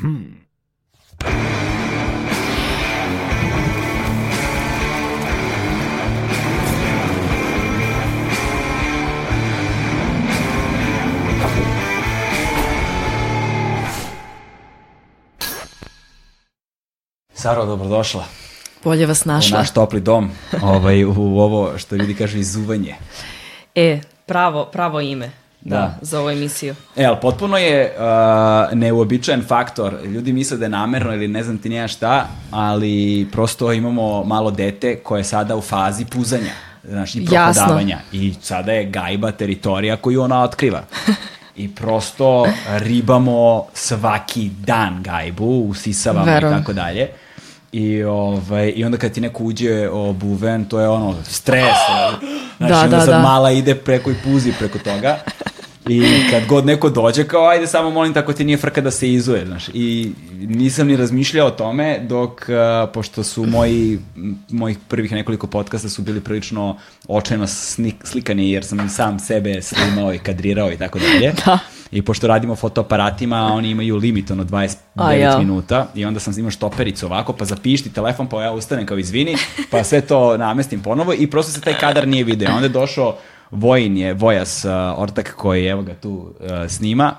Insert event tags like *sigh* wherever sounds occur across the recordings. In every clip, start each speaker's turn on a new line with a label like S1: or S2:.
S1: Saro, dobrodošla
S2: Bolje vas
S1: u
S2: našla.
S1: naš topli dom, *laughs* ovaj, u ovo što ljudi kažu izuvanje.
S2: E, pravo, pravo ime da.
S1: Da.
S2: za ovu emisiju.
S1: E, ali potpuno je uh, neuobičajen faktor. Ljudi misle da je namerno ili ne znam ti nija šta, ali prosto imamo malo dete koje je sada u fazi puzanja. Znaš, i
S2: Jasno.
S1: prohodavanja. I sada je gajba teritorija koju ona otkriva. I prosto ribamo svaki dan gajbu, usisavamo i tako dalje. I, ovaj, I onda kad ti neko uđe obuven, to je ono, stres. *gasps* Znači,
S2: Da,
S1: onda
S2: da,
S1: sad
S2: da.
S1: mala ide preko i puzi preko toga. I kad god neko dođe, kao ajde samo molim tako ti nije frka da se izuje, znaš. I nisam ni razmišljao o tome dok, a, pošto su moji, mojih prvih nekoliko podcasta su bili prilično očajno snik, slikani, jer sam sam sebe snimao i kadrirao i tako dalje.
S2: Da.
S1: I pošto radimo fotoaparatima, oni imaju limit, ono 29
S2: A, ja.
S1: minuta i onda sam imao štopericu ovako, pa zapišti telefon, pa ja ustanem kao izvini, pa sve to namestim ponovo i prosto se taj kadar nije video. Onda je došao Vojin je, Vojas uh, Ortak koji evo ga tu uh, snima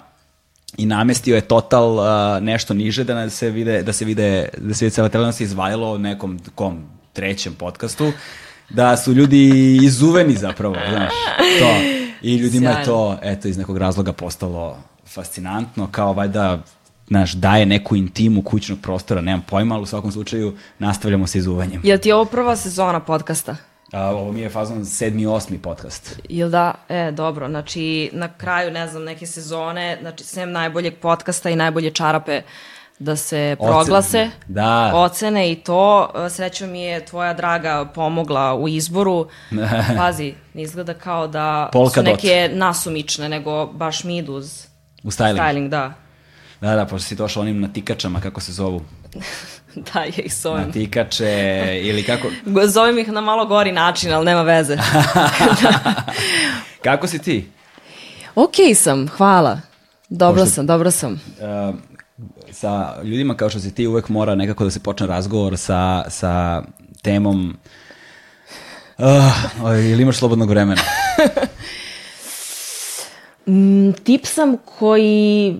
S1: i namestio je total uh, nešto niže da se vide da se vide da se vide cela televizija se izvajalo o nekom kom trećem podcastu da su ljudi izuveni zapravo, znaš, to. I ljudima je
S2: Sjajno.
S1: to, eto, iz nekog razloga postalo fascinantno, kao valjda, znaš, daje neku intimu kućnog prostora, nemam pojma, ali u svakom slučaju nastavljamo sa izuvanjem.
S2: Jel ti je ovo prva sezona podcasta?
S1: A, ovo mi je fazon sedmi, osmi podcast.
S2: Jel da? E, dobro. Znači, na kraju, ne znam, neke sezone, znači, sem najboljeg podcasta i najbolje čarape da se proglase.
S1: Da.
S2: Ocene i to. Srećom mi je tvoja draga pomogla u izboru. *laughs* Pazi, ne izgleda kao da
S1: Polka
S2: su
S1: dot.
S2: neke nasumične, nego baš mi idu uz
S1: U styling.
S2: styling, da.
S1: Da, da, pošto si došao onim natikačama, kako se zovu. *laughs*
S2: Da, ja ih zovem.
S1: Natikače ili kako... *laughs*
S2: Zovem ih na malo gori način, ali nema veze.
S1: Kako si ti?
S2: ok sam, hvala. Dobro
S1: Pošto-
S2: sam, dobro sam.
S1: Uh, sa ljudima kao što si ti uvek mora nekako da se počne razgovor sa, sa temom uh, ili imaš slobodnog vremena? *laughs*
S2: Mm, Tip sam koji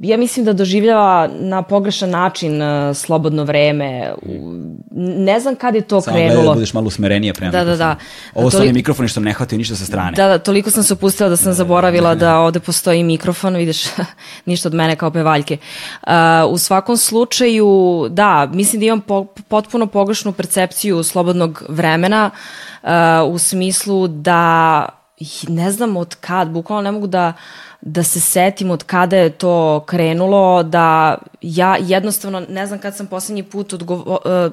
S2: ja mislim da doživljava na pogrešan način uh, slobodno vreme. U- Ne znam kad je to
S1: Samo da
S2: krenulo.
S1: budeš malo usmerenije prema
S2: Da, da,
S1: mikrofonu.
S2: da.
S1: Ovo su oni mikrofoni što ne hvataju ništa sa strane.
S2: Da, da, toliko sam se opustila da sam zaboravila da ovde postoji mikrofon, vidiš, *laughs* ništa od mene kao pevaljke. Uh, u svakom slučaju, da, mislim da imam po, potpuno pogrešnu percepciju slobodnog vremena uh, u smislu da ne znam od kad, bukvalno ne mogu da da se setim od kada je to krenulo, da ja jednostavno ne znam kad sam poslednji put odgovo, uh,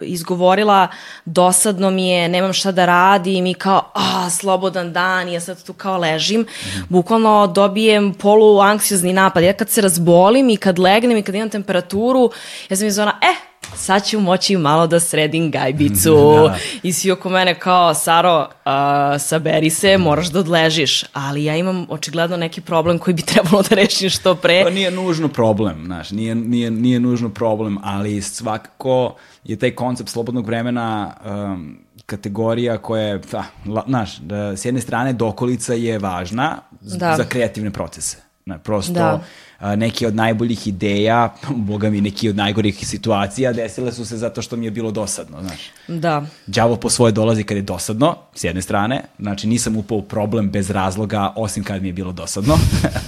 S2: izgovorila dosadno mi je, nemam šta da radim i kao, a, slobodan dan i ja sad tu kao ležim, bukvalno dobijem polu anksiozni napad. Ja kad se razbolim i kad legnem i kad imam temperaturu, ja sam iz ona, eh, sad ću moći malo da sredim gajbicu. *laughs*
S1: Da.
S2: I svi oko mene kao, Saro, a, saberi se, moraš da odležiš. Ali ja imam očigledno neki problem koji bi *laughs* trebalo da rešim što pre.
S1: Pa nije nužno problem, znaš, nije, nije, nije nužno problem, ali svakako je taj koncept slobodnog vremena um, kategorija koja je, pa, la, znaš, da, s jedne strane dokolica je važna
S2: Da.
S1: za kreativne procese. Na, prosto
S2: Da.
S1: A, neki od najboljih ideja, *laughs* boga mi neki od najgorih situacija desile su se zato što mi je bilo dosadno, znaš.
S2: Da.
S1: Đavo po svoje dolazi kad je dosadno, s jedne strane, znači nisam upao u problem bez razloga, osim kad mi je bilo dosadno,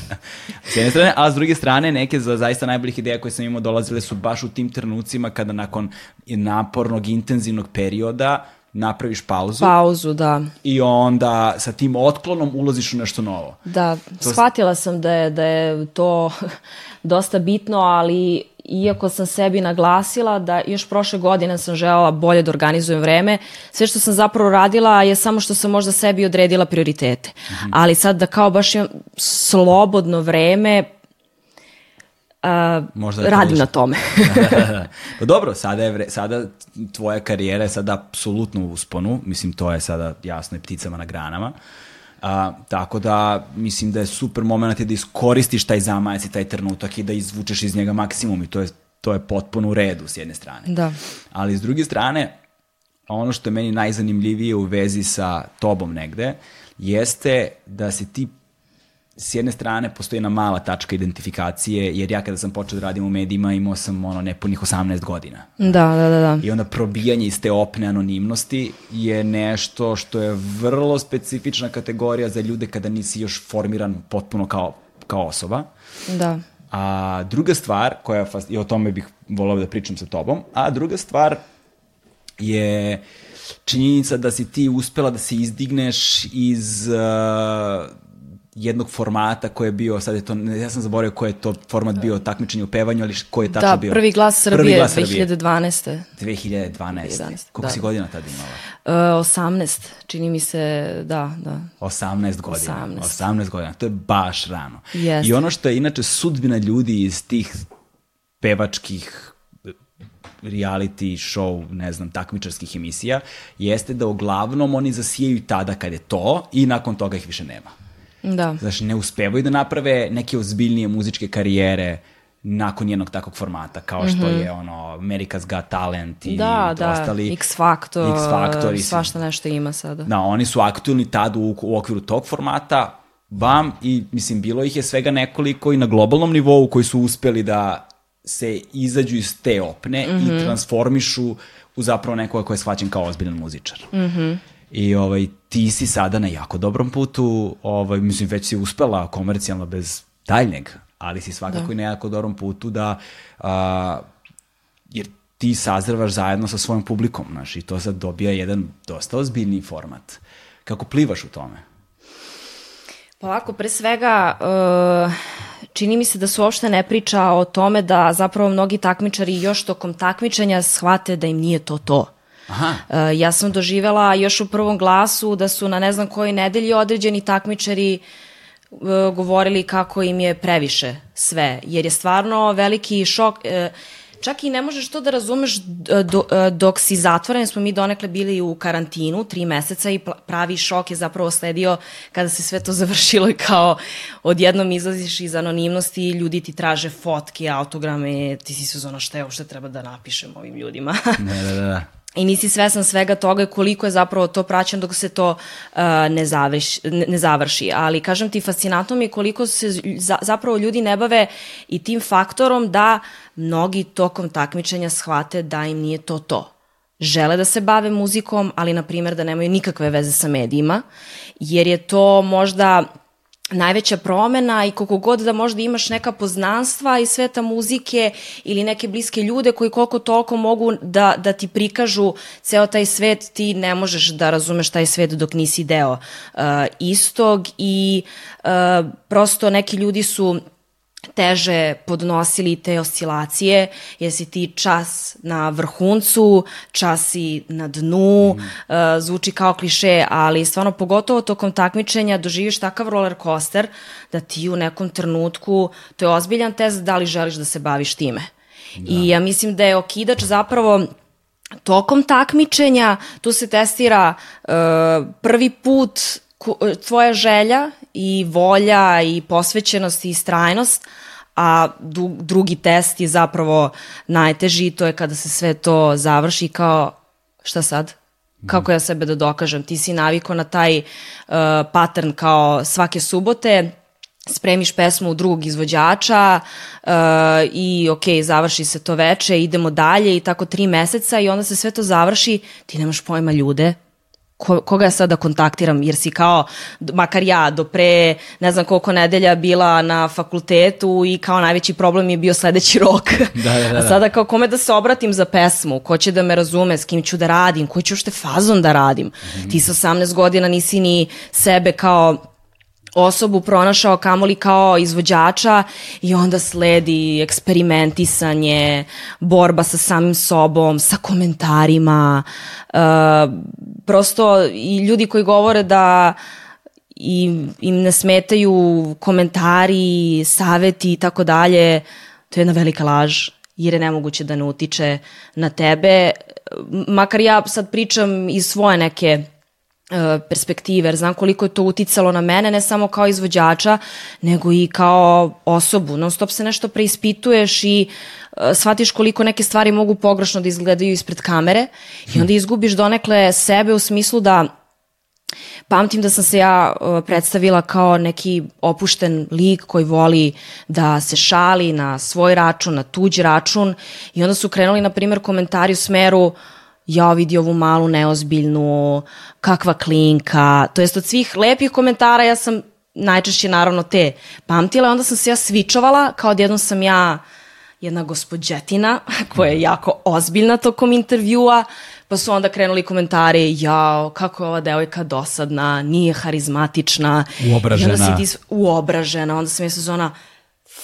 S1: *laughs* s jedne strane, a s druge strane neke za zaista najboljih ideja koje sam imao dolazile su baš u tim trenucima kada nakon napornog, intenzivnog perioda napraviš pauzu
S2: Pauzu, da.
S1: i onda sa tim otklonom ulaziš u nešto novo.
S2: Da, shvatila sam da je, da je to *laughs* dosta bitno, ali iako sam sebi naglasila da još prošle godine sam želela bolje da organizujem vreme, sve što sam zapravo radila je samo što sam možda sebi odredila prioritete. Ali sad da kao baš imam slobodno vreme, a,
S1: Možda
S2: radim na tome. *laughs*
S1: pa dobro, sada, je vre, sada tvoja karijera je sada apsolutno u usponu, mislim to je sada jasno i pticama na granama. A, tako da mislim da je super moment je da iskoristiš taj zamajac i taj trenutak i da izvučeš iz njega maksimum i to je, to je potpuno u redu s jedne strane.
S2: Da.
S1: Ali s druge strane, ono što je meni najzanimljivije u vezi sa tobom negde, jeste da se ti s jedne strane postoji jedna mala tačka identifikacije, jer ja kada sam počeo da radim u medijima imao sam ono nepunih 18 godina.
S2: Da, da, da. da.
S1: I onda probijanje iz te opne anonimnosti je nešto što je vrlo specifična kategorija za ljude kada nisi još formiran potpuno kao, kao osoba.
S2: Da.
S1: A druga stvar, koja, i o tome bih volao da pričam sa tobom, a druga stvar je činjenica da si ti uspela da se izdigneš iz uh, jednog formata koji je bio, sad je to, ja sam zaboravio koji je to format bio takmičenje u pevanju, ali koji je tačno
S2: da,
S1: bio?
S2: Da, prvi glas Srbije, prvi glas Srbije. 2012.
S1: 2012. 2011. Koliko da. si godina tada imala?
S2: Uh, 18, čini mi se, da, da.
S1: 18 godina. 18. 18 godina, to je baš rano.
S2: Yes.
S1: I ono što je inače sudbina ljudi iz tih pevačkih reality show, ne znam, takmičarskih emisija, jeste da uglavnom oni zasijaju tada kad je to i nakon toga ih više nema.
S2: Da.
S1: Znači, ne uspevaju da naprave neke ozbiljnije muzičke karijere nakon jednog takvog formata, kao što mm -hmm. je ono America's Got Talent i
S2: da,
S1: da, ostali.
S2: X Factor, X Factor
S1: i
S2: svašta nešto ima sada.
S1: Da, oni su aktualni tad u, u okviru tog formata, bam, i mislim, bilo ih je svega nekoliko i na globalnom nivou koji su uspeli da se izađu iz te opne mm -hmm. i mhm. transformišu u zapravo nekoga ko je shvaćen kao ozbiljan muzičar.
S2: Mm -hmm.
S1: I ovaj, ti si sada na jako dobrom putu, ovaj, mislim već si uspela komercijalno bez daljnjeg, ali si svakako da. i na jako dobrom putu da, a, jer ti sazrevaš zajedno sa svojom publikom, znaš, i to sad dobija jedan dosta ozbiljni format. Kako plivaš u tome?
S2: Pa ovako, pre svega, uh, čini mi se da se uopšte ne priča o tome da zapravo mnogi takmičari još tokom takmičenja shvate da im nije to to.
S1: Aha.
S2: Uh, ja sam doživela još u prvom glasu da su na ne znam kojoj nedelji određeni takmičari uh, govorili kako im je previše sve, jer je stvarno veliki šok. Uh, čak i ne možeš to da razumeš do, dok si zatvoren, smo mi donekle bili u karantinu tri meseca i pravi šok je zapravo sledio kada se sve to *laughs* završilo i kao odjednom izlaziš iz anonimnosti ljudi ti traže fotke, autograme, ti si se zona šta je, šta treba da napišem ovim ljudima.
S1: da, da, da
S2: i nisi svesan svega toga koliko je zapravo to praćeno dok se to uh, ne, završi, ne završi. Ali kažem ti, fascinantno mi je koliko se za, zapravo ljudi ne bave i tim faktorom da mnogi tokom takmičenja shvate da im nije to to. Žele da se bave muzikom, ali na primjer da nemaju nikakve veze sa medijima, jer je to možda najveća promena i koliko god da možda imaš neka poznanstva iz sveta muzike ili neke bliske ljude koji koliko toliko mogu da, da ti prikažu ceo taj svet, ti ne možeš da razumeš taj svet dok nisi deo uh, istog i uh, prosto neki ljudi su teže podnosili te oscilacije, jer si ti čas na vrhuncu, čas si na dnu, mm. uh, zvuči kao kliše, ali stvarno pogotovo tokom takmičenja doživiš takav roller coaster da ti u nekom trenutku, to je ozbiljan test da li želiš da se baviš time. Da. I ja mislim da je okidač zapravo tokom takmičenja, tu se testira uh, prvi put tvoja želja i volja i posvećenost i istrajnost, a drugi test je zapravo najteži, to je kada se sve to završi kao šta sad? Kako ja sebe da dokažem? Ti si naviko na taj uh, pattern kao svake subote, spremiš pesmu u drugog izvođača uh, i ok, završi se to veče, idemo dalje i tako tri meseca i onda se sve to završi, ti nemaš pojma ljude, ko, koga ja sad da kontaktiram, jer si kao, makar ja, do pre ne znam koliko nedelja bila na fakultetu i kao najveći problem je bio sledeći rok.
S1: Da, da, da. *laughs*
S2: A sada kao kome da se obratim za pesmu, ko će da me razume, s kim ću da radim, koji ću ušte fazon da radim. Mm -hmm. Ti sa 18 godina nisi ni sebe kao osobu pronašao kamoli kao izvođača i onda sledi eksperimentisanje, borba sa samim sobom, sa komentarima. Uh, prosto i ljudi koji govore da im, im ne smetaju komentari, saveti i tako dalje, to je jedna velika laž jer je nemoguće da ne utiče na tebe. Makar ja sad pričam iz svoje neke e, perspektive, jer znam koliko je to uticalo na mene, ne samo kao izvođača, nego i kao osobu. Non stop se nešto preispituješ i e, shvatiš koliko neke stvari mogu pogrešno da izgledaju ispred kamere i onda izgubiš donekle sebe u smislu da Pamtim da sam se ja uh, predstavila kao neki opušten lik koji voli da se šali na svoj račun, na tuđ račun i onda su krenuli, na primjer, komentari u smeru ja vidi ovu malu neozbiljnu, kakva klinka, to jest od svih lepih komentara ja sam najčešće naravno te pamtila, onda sam se ja svičovala, kao odjednom sam ja jedna gospođetina koja je jako ozbiljna tokom intervjua, Pa su onda krenuli komentari, jao, kako je ova devojka dosadna, nije harizmatična.
S1: Uobražena.
S2: I onda si ti uobražena, onda sam je sezona,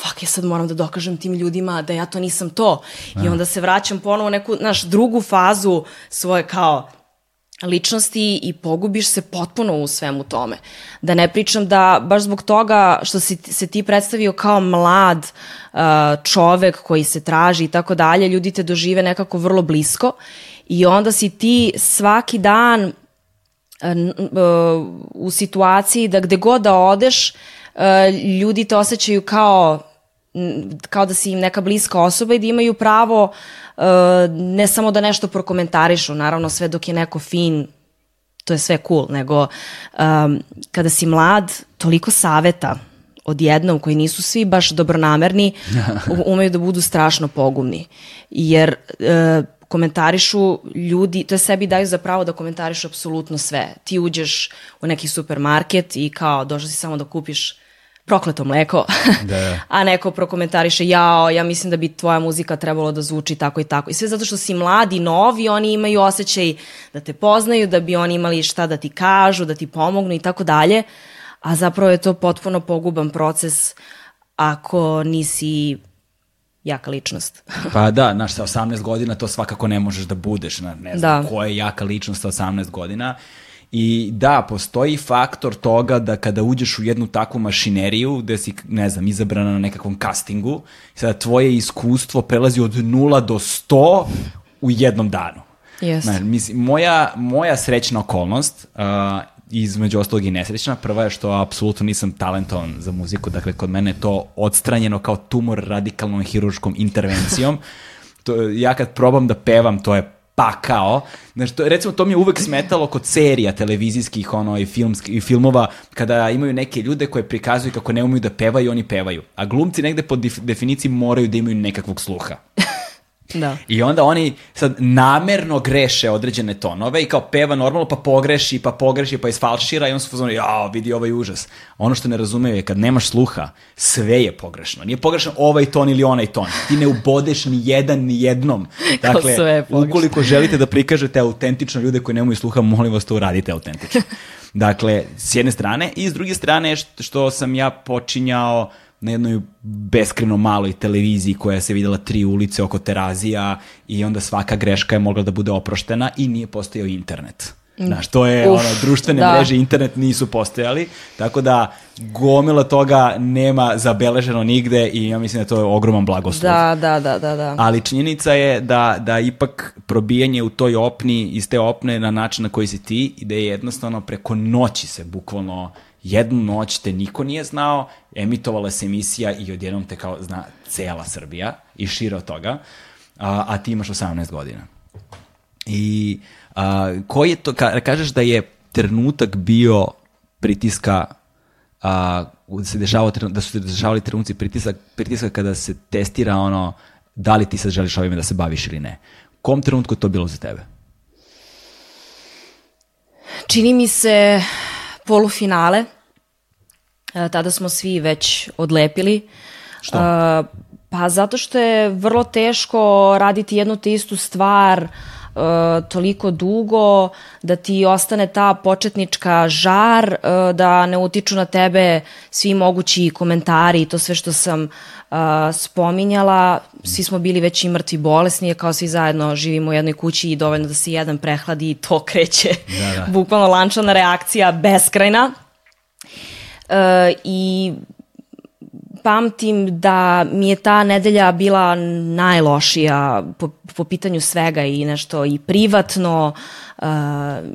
S2: fuck, ja sad moram da dokažem tim ljudima da ja to nisam to. I da. onda se vraćam ponovo u neku, naš, drugu fazu svoje kao ličnosti i pogubiš se potpuno u svemu tome. Da ne pričam da baš zbog toga što si se ti predstavio kao mlad uh, čovek koji se traži i tako dalje, ljudi te dožive nekako vrlo blisko I onda si ti svaki dan e, e, u situaciji da gde god da odeš, e, ljudi te osjećaju kao kao da si im neka bliska osoba i da imaju pravo ne samo da nešto prokomentarišu, naravno sve dok je neko fin, to je sve cool, nego um, kada si mlad, toliko saveta odjednom koji nisu svi baš dobronamerni, *laughs* umeju da budu strašno pogumni. Jer uh, komentarišu ljudi, to je sebi daju za pravo da komentarišu apsolutno sve. Ti uđeš u neki supermarket i kao došao si samo da kupiš prokleto mleko, *laughs* da. a neko prokomentariše, jao, ja mislim da bi tvoja muzika trebalo da zvuči tako i tako. I sve zato što si mladi, novi, oni imaju osjećaj da te poznaju, da bi oni imali šta da ti kažu, da ti pomognu i tako dalje, a zapravo je to potpuno poguban proces ako nisi jaka ličnost. *laughs*
S1: pa da, znaš, sa 18 godina to svakako ne možeš da budeš, ne znam da. ko je jaka ličnost sa 18 godina. I da, postoji faktor toga da kada uđeš u jednu takvu mašineriju gde si, ne znam, izabrana na nekakvom castingu, sada tvoje iskustvo prelazi od 0 do 100 u jednom danu.
S2: Yes.
S1: Znaš, mislim, moja, moja srećna okolnost uh, između ostalog i nesrećna. Prva je što apsolutno nisam talentovan za muziku, dakle kod mene je to odstranjeno kao tumor radikalnom hiruškom intervencijom. *laughs* to, ja kad probam da pevam, to je pakao. Znači, to, recimo, to mi je uvek smetalo kod serija televizijskih ono, i, filmski, i filmova, kada imaju neke ljude koje prikazuju kako ne umeju da pevaju, oni pevaju. A glumci negde po definiciji moraju da imaju nekakvog sluha.
S2: Da.
S1: I onda oni sad namerno greše određene tonove i kao peva normalno pa pogreši, pa pogreši, pa isfalšira i on se fuzonu, jao, vidi ovaj užas. Ono što ne razumeju je kad nemaš sluha, sve je pogrešno. Nije pogrešno ovaj ton ili onaj ton. Ti ne ubodeš ni jedan ni jednom. Dakle, ukoliko želite da prikažete autentično ljude koji nemaju sluha, molim vas to uradite autentično. *laughs* Dakle, s jedne strane i s druge strane što sam ja počinjao na jednoj beskreno maloj televiziji koja se videla tri ulice oko terazija i onda svaka greška je mogla da bude oproštena i nije postojao internet. Znaš, to je, Uf, ono, društvene da. mreže, internet nisu postojali, tako da gomila toga nema zabeleženo nigde i ja mislim da to je ogroman blagoslov.
S2: Da, da, da, da, da.
S1: Ali činjenica je da, da ipak probijanje u toj opni, iz te opne na način na koji si ti, da je jednostavno preko noći se bukvalno jednu noć te niko nije znao, emitovala se emisija i odjednom te kao zna cela Srbija i šire od toga, a, a ti imaš 18 godina. I a, koji je to, ka, kažeš da je trenutak bio pritiska a, da se dešavao, da su se dešavali trenuci pritisak, pritiska kada se testira ono da li ti sad želiš ovime da se baviš ili ne. Kom trenutku je to bilo za tebe?
S2: Čini mi se polufinale. E, tada smo svi već odlepili.
S1: Što?
S2: E, pa zato što je vrlo teško raditi jednu te istu stvar uh, toliko dugo da ti ostane ta početnička žar, uh, da ne utiču na tebe svi mogući komentari i to sve što sam uh, spominjala. Svi smo bili već i mrtvi bolesni, kao svi zajedno živimo u jednoj kući i dovoljno da se jedan prehladi i to *laughs* kreće. Da, da. Bukvalno lančana reakcija beskrajna. Uh, I pamtim da mi je ta nedelja bila najlošija po, po pitanju svega i nešto i privatno uh,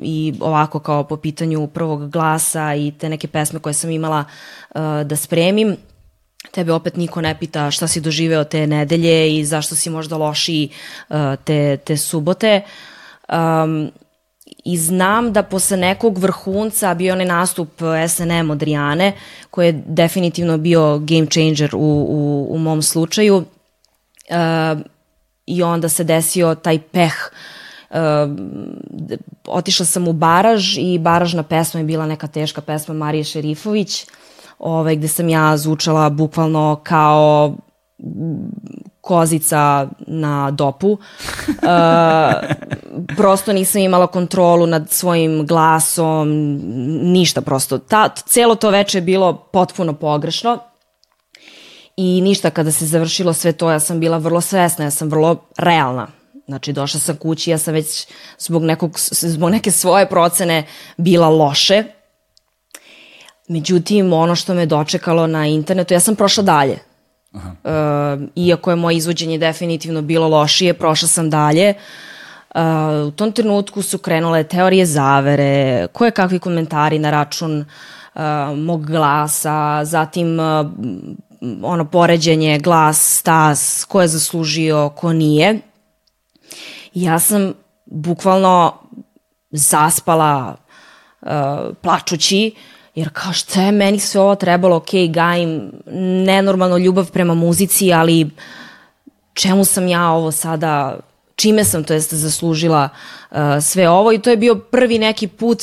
S2: i ovako kao po pitanju prvog glasa i te neke pesme koje sam imala uh, da spremim tebe opet niko ne pita šta si doživeo te nedelje i zašto si možda lošiji uh, te, te subote. Um, I znam da posle nekog vrhunca bio onaj nastup SNM od Rijane, koji je definitivno bio game changer u, u, u mom slučaju. Uh, I onda se desio taj peh Uh, otišla sam u Baraž i Baražna pesma je bila neka teška pesma Marije Šerifović ovaj, gde sam ja zvučala bukvalno kao kozica na dopu. *laughs* Uh, prosto nisam imala kontrolu nad svojim glasom, ništa prosto. Ta, celo to veče je bilo potpuno pogrešno. I ništa, kada se završilo sve to, ja sam bila vrlo svesna, ja sam vrlo realna. Znači, došla sam kući, ja sam već zbog, nekog, zbog neke svoje procene bila loše, Međutim, ono što me dočekalo na internetu, ja sam prošla dalje. Aha. Uh, iako je moje izvođenje definitivno bilo lošije, prošla sam dalje. Uh, u tom trenutku su krenule teorije zavere, koje kakvi komentari na račun uh, mog glasa, zatim uh, ono poređenje glas, stas, ko je zaslužio, ko nije. Ja sam bukvalno zaspala uh, plačući uh, jer kao šta je meni sve ovo trebalo, ok, gajim nenormalno ljubav prema muzici, ali čemu sam ja ovo sada, čime sam to jest zaslužila uh, sve ovo i to je bio prvi neki put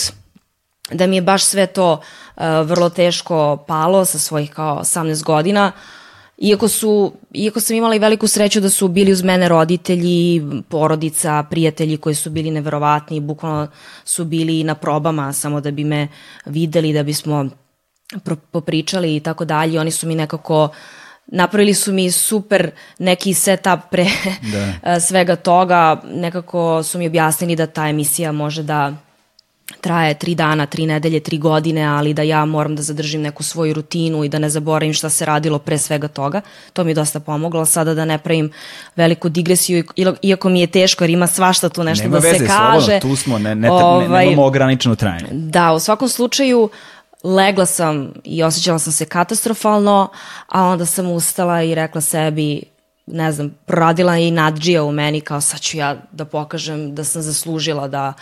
S2: da mi je baš sve to uh, vrlo teško palo sa svojih kao 18 godina. Uh, Iako, su, iako sam imala i veliku sreću da su bili uz mene roditelji, porodica, prijatelji koji su bili neverovatni, bukvalno su bili na probama samo da bi me videli, da bismo popričali i tako dalje. Oni su mi nekako napravili su mi super neki setup pre da. *laughs* svega toga. Nekako su mi objasnili da ta emisija može da traje tri dana, tri nedelje, tri godine, ali da ja moram da zadržim neku svoju rutinu i da ne zaboravim šta se radilo pre svega toga. To mi je dosta pomoglo. Sada da ne pravim veliku digresiju, iako mi je teško jer ima svašta tu nešto
S1: Nema
S2: da
S1: veze,
S2: se kaže.
S1: Nema tu smo, ne, ne, ovaj, ne, nemamo ograničeno trajanje.
S2: Da, u svakom slučaju legla sam i osjećala sam se katastrofalno, a onda sam ustala i rekla sebi ne znam, proradila i nadđija u meni kao sad ću ja da pokažem da sam zaslužila da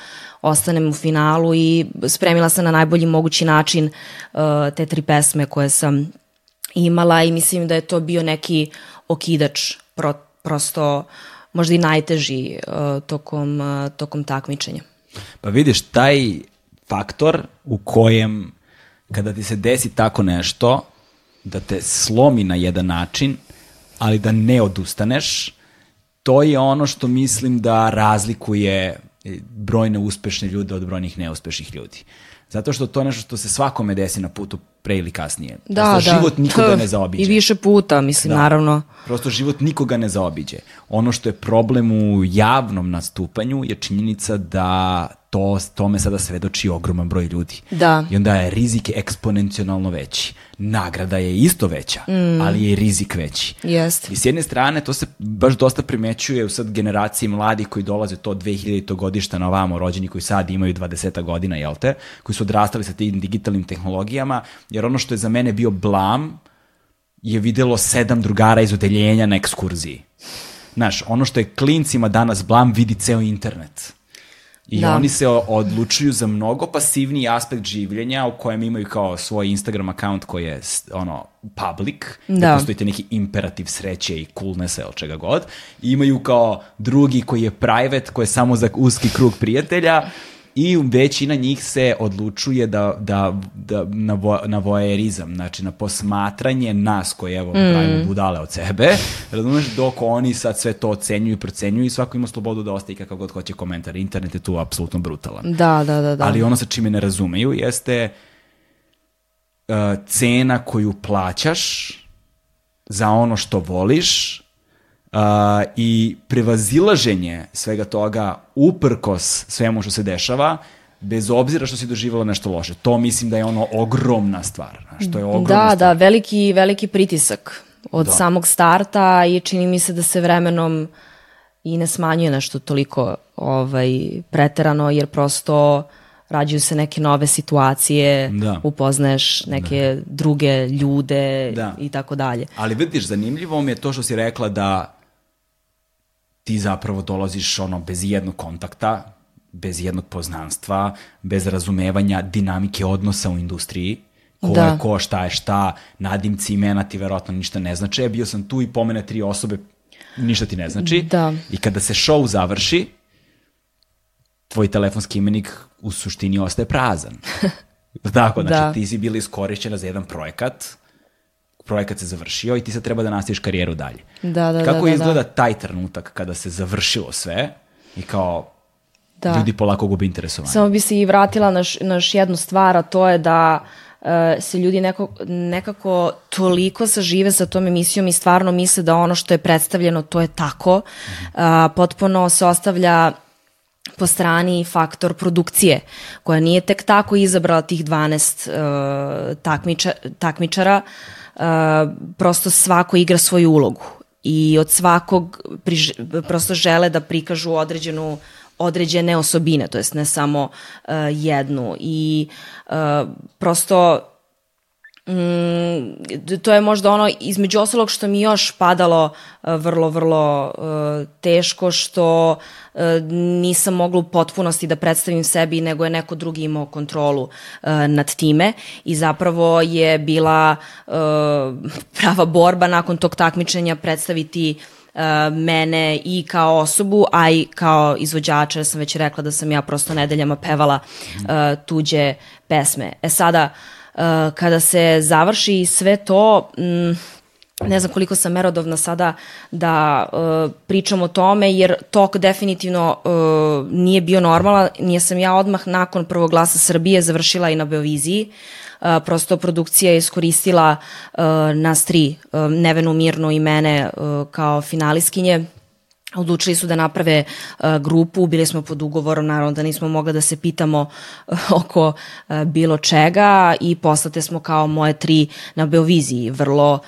S2: ostanem u finalu i spremila sam na najbolji mogući način uh, te tri pesme koje sam imala i mislim da je to bio neki okidač pro, prosto možda i najteži uh, tokom, uh, tokom takmičenja.
S1: Pa vidiš, taj faktor u kojem kada ti se desi tako nešto, da te slomi na jedan način, ali da ne odustaneš, to je ono što mislim da razlikuje brojne uspešne ljude od brojnih neuspešnih ljudi. Zato što to je nešto što se svakome desi na putu pre ili kasnije.
S2: Da, Prosto
S1: da. život nikoga ne zaobiđe.
S2: I više puta, mislim, da. naravno.
S1: Prosto život nikoga ne zaobiđe. Ono što je problem u javnom nastupanju je činjenica da to, tome sada svedoči ogroman broj ljudi.
S2: Da.
S1: I onda je rizik eksponencionalno veći. Nagrada je isto veća, mm. ali je rizik veći.
S2: Jest.
S1: I s jedne strane, to se baš dosta primećuje u sad generaciji mladi koji dolaze to 2000. godišta na ovamo, rođeni koji sad imaju 20 godina, jel te, koji su odrastali sa tim digitalnim tehnologijama, jer ono što je za mene bio blam je videlo sedam drugara iz odeljenja na ekskurziji. Znaš, ono što je klincima danas blam vidi ceo internet. I da. oni se odlučuju za mnogo pasivniji aspekt življenja u kojem imaju kao svoj Instagram account koji je ono public, da. gde postoji neki imperativ sreće i coolnessa ili čega god. I imaju kao drugi koji je private, koji je samo za uski krug prijatelja i većina njih se odlučuje da, da, da na, vo, na vojerizam, znači na posmatranje nas koji evo mm. pravimo budale od sebe, razumeš, dok oni sad sve to ocenjuju i procenjuju i svako ima slobodu da ostaje kakav god hoće komentar. Internet je tu apsolutno brutalan.
S2: Da, da, da. da.
S1: Ali ono sa čime ne razumeju jeste uh, cena koju plaćaš za ono što voliš Uh, i prevazilaženje svega toga uprkos svemu što se dešava bez obzira što si doživjela nešto loše. To mislim da je ono ogromna stvar. Znaš, to je ogromna
S2: Da,
S1: stvar.
S2: da, veliki, veliki pritisak od
S1: Da.
S2: samog starta i čini mi se da se vremenom i ne smanjuje nešto toliko ovaj, preterano, jer prosto rađuju se neke nove situacije,
S1: Da.
S2: upoznaješ neke druge ljude
S1: Da.
S2: i tako dalje.
S1: Ali vidiš, zanimljivo mi je to što si rekla da ti zapravo dolaziš ono bez jednog kontakta, bez jednog poznanstva, bez razumevanja dinamike odnosa u industriji, ko
S2: Da.
S1: je ko, šta je šta, nadimci imena ti verovatno ništa ne znači. E, bio sam tu i pomene tri osobe, ništa ti ne znači.
S2: Da.
S1: I kada se show završi, tvoj telefonski imenik u suštini ostaje prazan. *laughs* Tako, znači
S2: Da.
S1: ti si bila iskorišćena za jedan projekat, projekat se završio i ti sad treba da nastaviš karijeru dalje.
S2: Da, da,
S1: Kako
S2: da, da,
S1: izgleda taj trenutak kada se završilo sve i kao
S2: Da.
S1: ljudi polako gubi interesovanje?
S2: Samo bi se i vratila na, š, na još jednu stvar, a to je da e, se ljudi neko, nekako toliko sažive sa tom emisijom i stvarno misle da ono što je predstavljeno to je tako. A, potpuno se ostavlja po strani faktor produkcije, koja nije tek tako izabrala tih 12 uh, takmiča, takmičara, uh, prosto svako igra svoju ulogu i od svakog priž, prosto žele da prikažu određenu određene osobine, to jest ne samo uh, jednu i uh, prosto Mm, to je možda ono između ostalog što mi još padalo uh, vrlo, vrlo uh, teško što uh, nisam mogla u potpunosti da predstavim sebi nego je neko drugi imao kontrolu uh, nad time i zapravo je bila prava borba nakon tog takmičenja predstaviti mene i kao osobu, a i kao izvođača, jer sam već rekla da sam ja prosto nedeljama pevala tuđe pesme. E sada, uh, kada se završi sve to, mm, ne znam koliko sam merodovna sada da uh, pričam o tome, jer tok definitivno uh, nije bio normalan, nije sam ja odmah nakon prvog glasa Srbije završila i na Beoviziji, Uh, prosto produkcija je iskoristila uh, nas tri, uh, Nevenu Mirnu i mene uh, kao finaliskinje, Odlučili su da naprave uh, grupu, bili smo pod ugovorom, naravno da nismo mogli da se pitamo uh, oko uh, bilo čega i poslate smo kao moje tri na Beoviziji, vrlo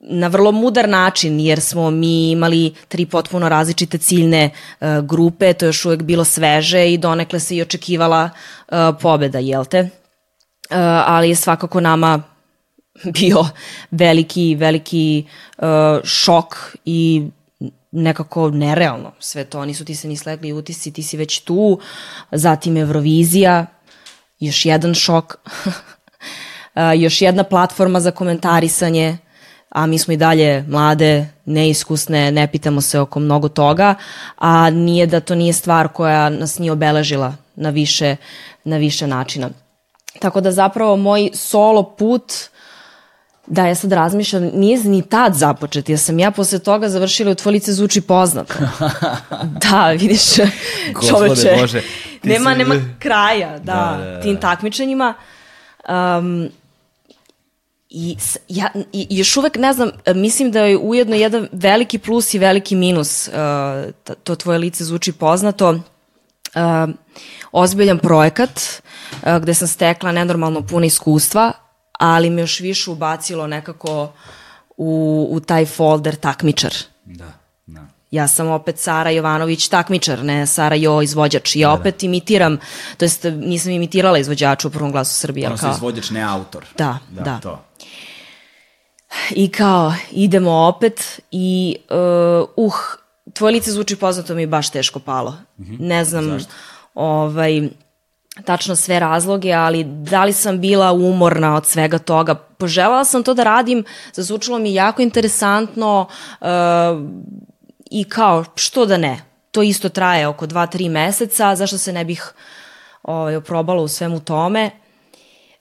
S2: na vrlo mudar način, jer smo mi imali tri potpuno različite ciljne grupe, to je još uvek bilo sveže i donekle se i očekivala pobeda, jel te? Ali je svakako nama *laughs* bio veliki, veliki šok i nekako nerealno sve to, nisu ti se ni slegli utisci, ti si već tu, zatim Eurovizija, još jedan šok, *laughs* još jedna platforma za komentarisanje, a mi smo i dalje mlade, neiskusne, ne pitamo se oko mnogo toga, a nije da to nije stvar koja nas nije obeležila na više, na više načina. Tako da zapravo moj solo put Da, ja sad razmišljam, nije ni tad započet, jer sam ja posle toga završila u Tvoj lice zvuči poznato. *laughs* da, vidiš, čoveče,
S1: Bože,
S2: nema,
S1: si-
S2: nema kraja, da,
S1: Da, da, da.
S2: tim takmičenjima. Um, I, ja, I još uvek ne znam, mislim da je ujedno jedan veliki plus i veliki minus, uh, to tvoje lice zvuči poznato, uh, ozbiljan projekat uh, gde sam stekla nenormalno puno iskustva, ali me još više ubacilo nekako u, u taj folder takmičar.
S1: Da, da.
S2: Ja sam opet Sara Jovanović takmičar, ne Sara Jo izvođač. Ja opet imitiram, to jest nisam imitirala izvođača u prvom glasu Srbije.
S1: Ono
S2: kao,
S1: izvođač, ne autor.
S2: Da, da.
S1: To.
S2: I kao, idemo opet i uh, uh, tvoje lice zvuči poznato mi je baš teško palo. Ne znam ovaj, tačno sve razloge, ali da li sam bila umorna od svega toga. Poželjala sam to da radim, zazvučalo mi jako interesantno uh, i kao, što da ne? To isto traje oko 2-3 meseca, zašto se ne bih ovaj, oprobala u svemu tome.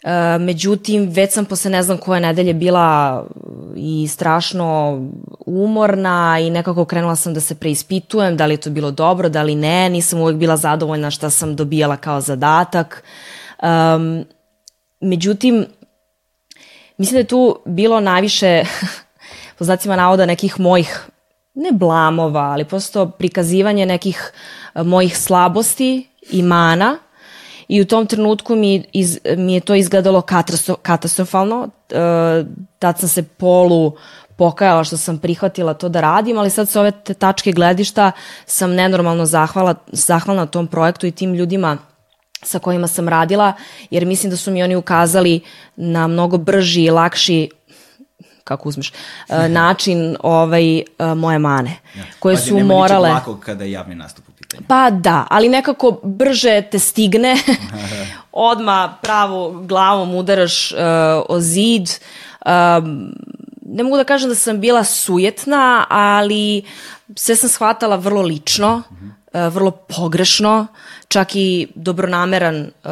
S2: E, međutim, već sam posle ne znam koje nedelje bila i strašno umorna i nekako krenula sam da se preispitujem da li je to bilo dobro, da li ne, nisam uvek bila zadovoljna šta sam dobijala kao zadatak. Um, međutim, mislim da je tu bilo najviše, *laughs* po znacima navoda, nekih mojih, ne blamova, ali prosto prikazivanje nekih e, mojih slabosti i mana, i u tom trenutku mi, iz, mi je to izgledalo katastro, katastrofalno. E, tad sam se polu pokajala što sam prihvatila to da radim, ali sad sa ove tačke gledišta sam nenormalno zahvala, zahvalna tom projektu i tim ljudima sa kojima sam radila, jer mislim da su mi oni ukazali na mnogo brži i lakši kako uzmeš, e, način ovaj, e, moje mane, ja. koje
S1: Pazi,
S2: su morale...
S1: Nema lako kada je javni nastup pitanju.
S2: Pa da, ali nekako brže te stigne, *laughs* odma pravo glavom udaraš uh, o zid, um, ne mogu da kažem da sam bila sujetna, ali sve sam shvatala vrlo lično, uh, vrlo pogrešno, čak i dobronameran uh,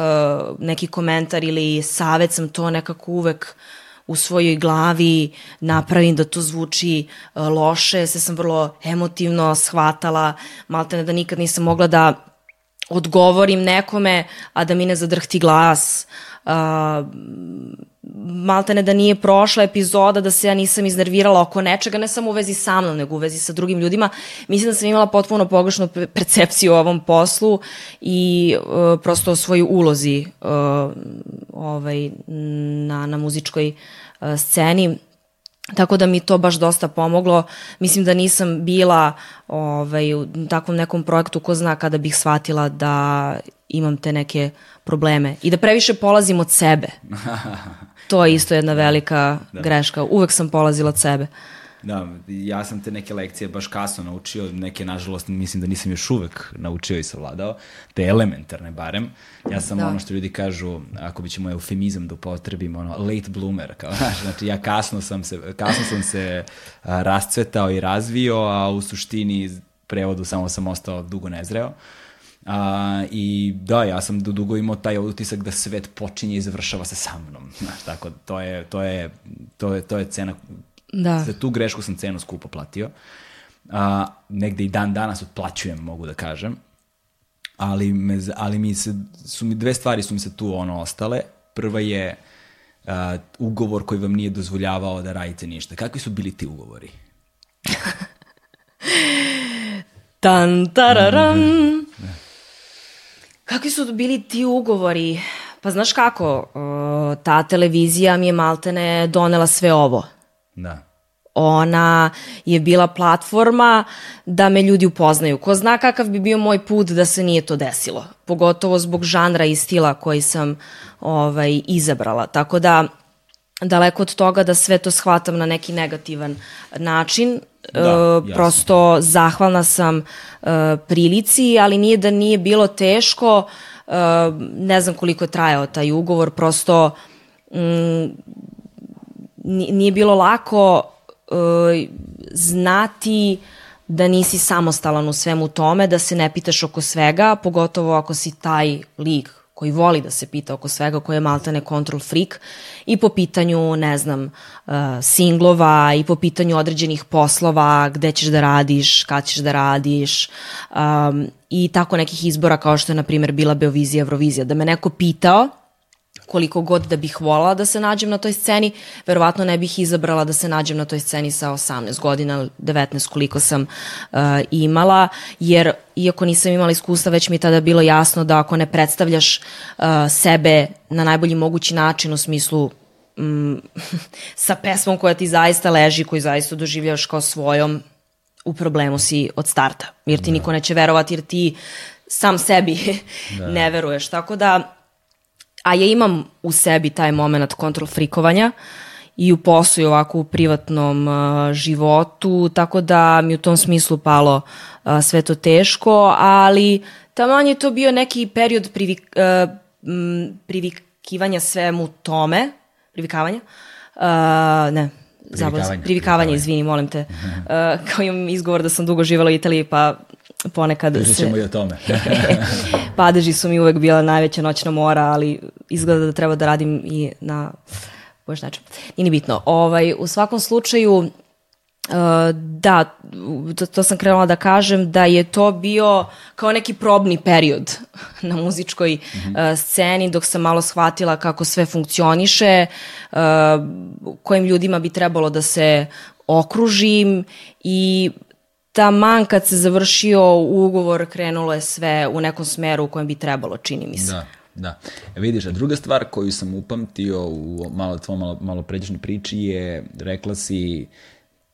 S2: neki komentar ili savet sam to nekako uvek u svojoj glavi napravim da to zvuči uh, loše, sve sam vrlo emotivno shvatala, malte da nikad nisam mogla da odgovorim nekome, a da mi ne zadrhti glas. Uh, maltene da nije prošla epizoda da se ja nisam iznervirala oko nečega, ne samo u vezi sa mnom, nego u vezi sa drugim ljudima. Mislim da sam imala potpuno pogrešnu percepciju o ovom poslu i uh, prosto o svojoj ulozi uh, ovaj, na, na muzičkoj uh, sceni. Tako da mi to baš dosta pomoglo. Mislim da nisam bila ovaj, u takvom nekom projektu ko zna kada bih shvatila da imam te neke probleme i da previše polazim od sebe. *laughs* To je isto jedna velika da. greška. Uvek sam polazila od sebe.
S1: Da, ja sam te neke lekcije baš kasno naučio, neke nažalost mislim da nisam još uvek naučio i savladao, te elementarne barem. Ja sam da. ono što ljudi kažu, ako bi ćemo eufemizam da upotrebim, ono late bloomer, kao, *laughs* znaš, znači ja kasno sam se, kasno sam se a, rascvetao i razvio, a u suštini prevodu samo sam ostao dugo nezreo. A, I da, ja sam do dugo imao taj utisak da svet počinje i završava se sa mnom. Znaš, tako, to je, to je, to je, to je cena, da. za tu grešku sam cenu skupo platio. A, negde i dan danas otplaćujem, mogu da kažem. Ali, me, ali mi se, su mi dve stvari su mi se tu ono ostale. Prva je uh, ugovor koji vam nije dozvoljavao da radite ništa. Kakvi su bili ti ugovori? *laughs*
S2: Tan, tararam. Mm -hmm. Kakvi su bili ti ugovori? Pa znaš kako, ta televizija mi je maltene donela sve ovo.
S1: Da.
S2: Ona je bila platforma da me ljudi upoznaju. Ko zna kakav bi bio moj put da se nije to desilo. Pogotovo zbog žanra i stila koji sam ovaj, izabrala. Tako da daleko od toga da sve to shvatam na neki negativan način. Da, e, prosto zahvalna sam e, prilici, ali nije da nije bilo teško, e, ne znam koliko je trajao taj ugovor, prosto mm, nije bilo lako e, znati da nisi samostalan u svemu tome, da se ne pitaš oko svega, pogotovo ako si taj lik koji voli da se pita oko svega, koji je maltene control freak i po pitanju, ne znam, uh, singlova i po pitanju određenih poslova, gde ćeš da radiš, kad ćeš da radiš um, i tako nekih izbora kao što je, na primjer, bila Beovizija, Eurovizija. Da me neko pitao koliko god da bih volala da se nađem na toj sceni, verovatno ne bih izabrala da se nađem na toj sceni sa 18 godina, 19 koliko sam uh, imala, jer iako nisam imala iskustva, već mi je tada bilo jasno da ako ne predstavljaš uh, sebe na najbolji mogući način u smislu mm, *laughs* sa pesmom koja ti zaista leži, koju zaista doživljavaš kao svojom, u problemu si od starta, jer ti da. niko neće verovati, jer ti sam sebi da. *laughs* ne veruješ. Tako da, a ja imam u sebi taj moment kontrol frikovanja i u poslu i ovako u privatnom uh, životu, tako da mi u tom smislu palo uh, sve to teško, ali taman je to bio neki period privik, uh, m, privikivanja svemu tome, privikavanja, uh, ne, privikavanje, privikavanje, izvini, molim te. Uh, kao imam izgovor da sam dugo živala u Italiji, pa ponekad
S1: Pričat ćemo se... i o tome. *laughs*
S2: Padeži su mi uvek bila najveća noćna mora, ali izgleda da treba da radim i na boš način. Nije ni bitno. Ovaj, u svakom slučaju, Uh, da, to, to sam krenula da kažem da je to bio kao neki probni period *laughs* na muzičkoj mm -hmm. sceni dok sam malo shvatila kako sve funkcioniše, uh, kojim ljudima bi trebalo da se okružim i taman kad se završio ugovor krenulo je sve u nekom smeru u kojem bi trebalo, čini mi se.
S1: Da, Da. E, vidiš, a druga stvar koju sam upamtio u malo tvojom malo, malo pređešnoj priči je, rekla si,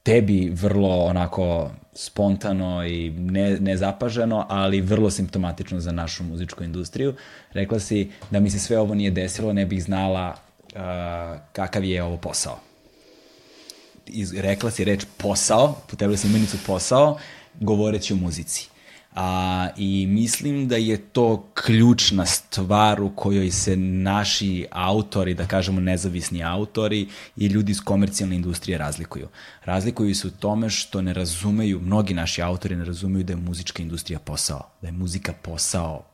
S1: tebi vrlo onako spontano i ne, nezapaženo, ali vrlo simptomatično za našu muzičku industriju. Rekla si da mi se sve ovo nije desilo, ne bih znala uh, kakav je ovo posao. Iz, rekla si reč posao, potrebila si imenicu posao, govoreći o muzici. A, I mislim da je to ključna stvar u kojoj se naši autori, da kažemo nezavisni autori i ljudi iz komercijalne industrije razlikuju. Razlikuju se u tome što ne razumeju, mnogi naši autori ne razumeju da je muzička industrija posao, da je muzika posao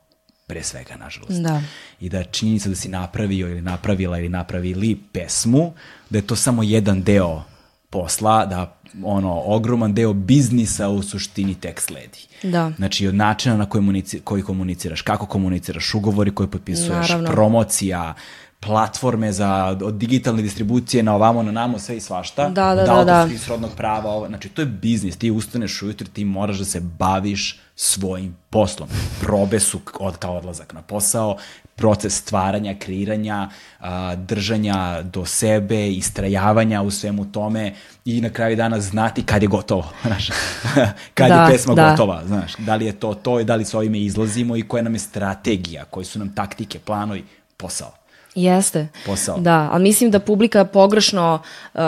S1: pre svega, nažalost.
S2: Da.
S1: I da činjenica da si napravio ili napravila ili napravili pesmu, da je to samo jedan deo posla, da ono, ogroman deo biznisa u suštini tek sledi.
S2: Da.
S1: Znači, od načina na koji, munici, koji komuniciraš, kako komuniciraš, ugovori koje potpisuješ,
S2: Naravno.
S1: promocija, platforme za od digitalne distribucije na ovamo, na namo, sve i svašta.
S2: Da, da, da, da.
S1: autorskih srodnog prava, ovo, znači to je biznis, ti ustaneš ujutro, ti moraš da se baviš svojim poslom. Probe su od, kao odlazak na posao, proces stvaranja, kreiranja, a, držanja do sebe, istrajavanja u svemu tome i na kraju dana znati kad je gotovo, *laughs* znaš, kad
S2: Da,
S1: je pesma
S2: da.
S1: gotova, znaš, da li je to to i da li s ovime izlazimo i koja nam je strategija, koje su nam taktike, planovi, posao.
S2: Jeste.
S1: Posao.
S2: Da, ali mislim da publika pogrešno uh,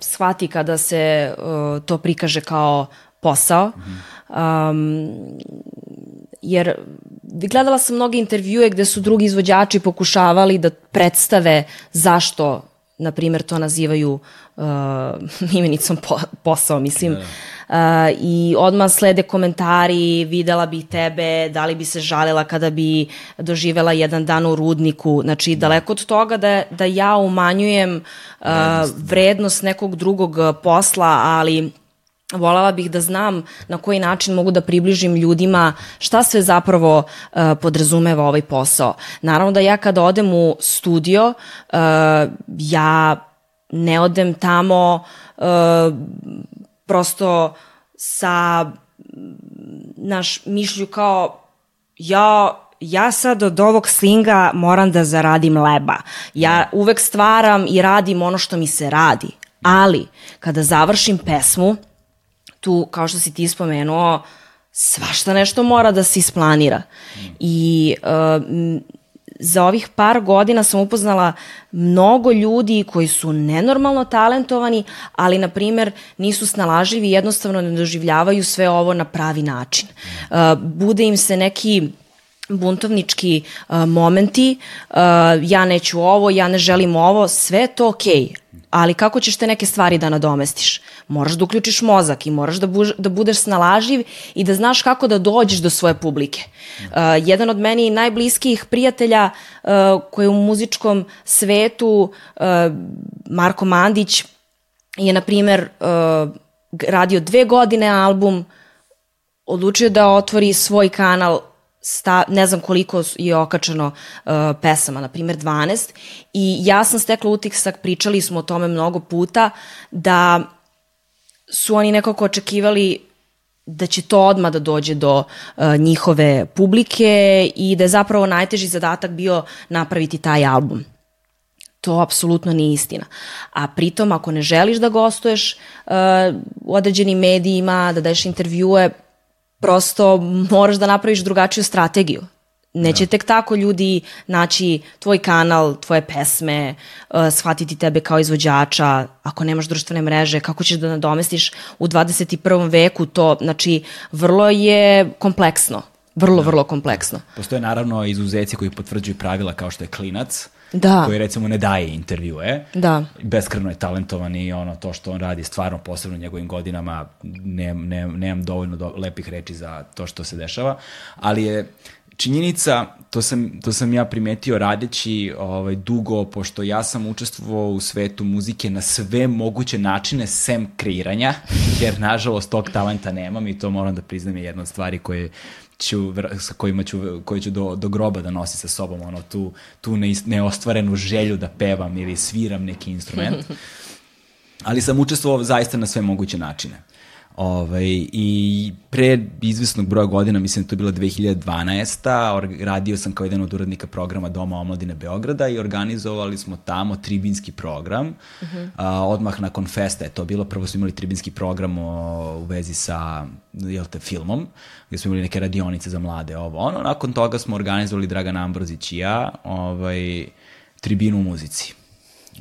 S2: shvati kada se uh, to prikaže kao posao. Um, jer gledala sam mnoge intervjue gde su drugi izvođači pokušavali da predstave zašto na primjer to nazivaju uh, *laughs* imenicom po, posao, mislim. Uh, I odmah slede komentari, videla bi tebe, da li bi se žalila kada bi doživela jedan dan u rudniku. Znači, daleko od toga da, da ja umanjujem uh, vrednost nekog drugog posla, ali Volela bih da znam na koji način mogu da približim ljudima šta sve zapravo uh, podrazumeva ovaj posao. Naravno da ja kada odem u studio, uh, ja ne odem tamo uh, prosto sa naš mišlju kao ja ja sad od ovog slinga moram da zaradim leba. Ja uvek stvaram i radim ono što mi se radi. Ali, kada završim pesmu, tu, kao što si ti spomenuo, svašta nešto mora da se isplanira. I uh, za ovih par godina sam upoznala mnogo ljudi koji su nenormalno talentovani, ali, na primer, nisu snalaživi i jednostavno ne doživljavaju sve ovo na pravi način. Uh, bude im se neki buntovnički uh, momenti, uh, ja neću ovo, ja ne želim ovo, sve to okej, okay. Ali kako ćeš te neke stvari da nadomestiš? Moraš da uključiš mozak i moraš da, buž, da budeš snalaživ i da znaš kako da dođeš do svoje publike. Uh, jedan od meni najbliskijih prijatelja uh, koji je u muzičkom svetu, uh, Marko Mandić, je, na primer, uh, radio dve godine album, odlučio da otvori svoj kanal sta, ne znam koliko je okačano uh, pesama, na primjer 12, i ja sam stekla utisak, pričali smo o tome mnogo puta, da su oni nekako očekivali da će to odmah da dođe do uh, njihove publike i da je zapravo najteži zadatak bio napraviti taj album. To apsolutno nije istina. A pritom, ako ne želiš da gostuješ uh, u određenim medijima, da daješ intervjue, prosto moraš da napraviš drugačiju strategiju. Neće tek tako ljudi naći tvoj kanal, tvoje pesme, uh, shvatiti tebe kao izvođača, ako nemaš društvene mreže, kako ćeš da nadomestiš u 21. veku to, znači vrlo je kompleksno, vrlo, vrlo kompleksno.
S1: Postoje naravno izuzeci koji potvrđuju pravila kao što je klinac,
S2: Da.
S1: koji recimo ne daje intervjue.
S2: Da.
S1: Beskreno je talentovan i ono to što on radi stvarno posebno u njegovim godinama ne, ne, nemam dovoljno do, lepih reči za to što se dešava, ali je činjenica, to sam, to sam ja primetio radeći ovaj, dugo, pošto ja sam učestvovao u svetu muzike na sve moguće načine, sem kreiranja, *laughs* jer nažalost tog talenta nemam i to moram da priznam je jedna od stvari koje ću, sa kojima ću, koje ću do, do groba da nosim sa sobom, ono, tu, tu neis- neostvarenu želju da pevam ili sviram neki instrument. *laughs* Ali sam učestvovao zaista na sve moguće načine. Ovaj, I pre izvesnog broja godina, mislim da to je bila 2012. Radio sam kao jedan od uradnika programa Doma omladine Beograda i organizovali smo tamo tribinski program. Uh -huh. a, odmah nakon festa je to bilo. Prvo smo imali tribinski program o, u vezi sa jel te, filmom, gde smo imali neke radionice za mlade, ovo ono. Nakon toga smo organizovali Dragan Ambrozić i ja ovaj, tribinu u muzici.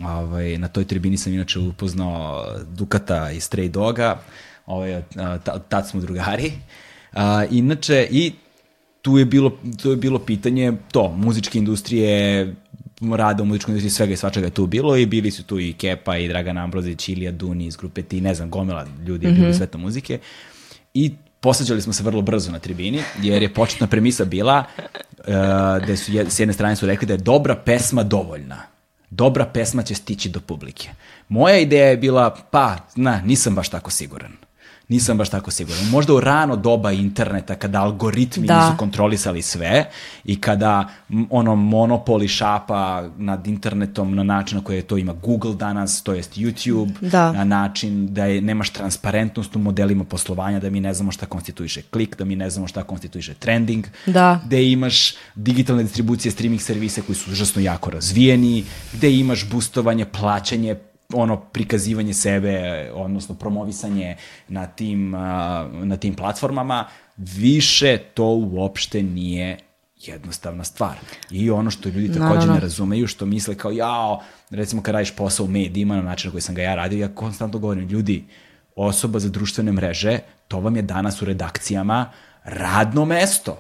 S1: Ovaj, na toj tribini sam inače upoznao Dukata i Stray Doga, ovaj, tad smo drugari. A, inače, i tu je bilo, tu je bilo pitanje to, muzičke industrije, rada u muzičkoj industriji, svega i svačega je tu bilo i bili su tu i Kepa i Dragan Ambrozić, Ilija Duni iz grupe Ti, ne znam, gomila ljudi mm -hmm. sveta muzike. I posađali smo se vrlo brzo na tribini, jer je početna premisa bila uh, da su, s jedne strane su rekli da je dobra pesma dovoljna dobra pesma će stići do publike. Moja ideja je bila, pa, na, nisam baš tako siguran. Nisam baš tako siguran. Možda u rano doba interneta, kada algoritmi da. nisu kontrolisali sve i kada ono monopoli šapa nad internetom na način na koji to ima Google danas, to jest YouTube, da. na način da je, nemaš transparentnost u modelima poslovanja, da mi ne znamo šta konstituiše klik, da mi ne znamo šta konstituiše trending,
S2: da.
S1: gde imaš digitalne distribucije streaming servisa koji su užasno jako razvijeni, gde imaš boostovanje, plaćanje ono prikazivanje sebe, odnosno promovisanje na tim, na tim platformama, više to uopšte nije jednostavna stvar. I ono što ljudi takođe no, no. ne razumeju, što misle kao, jao, recimo kad radiš posao u medijima na način na koji sam ga ja radio, ja konstantno govorim, ljudi, osoba za društvene mreže, to vam je danas u redakcijama radno mesto.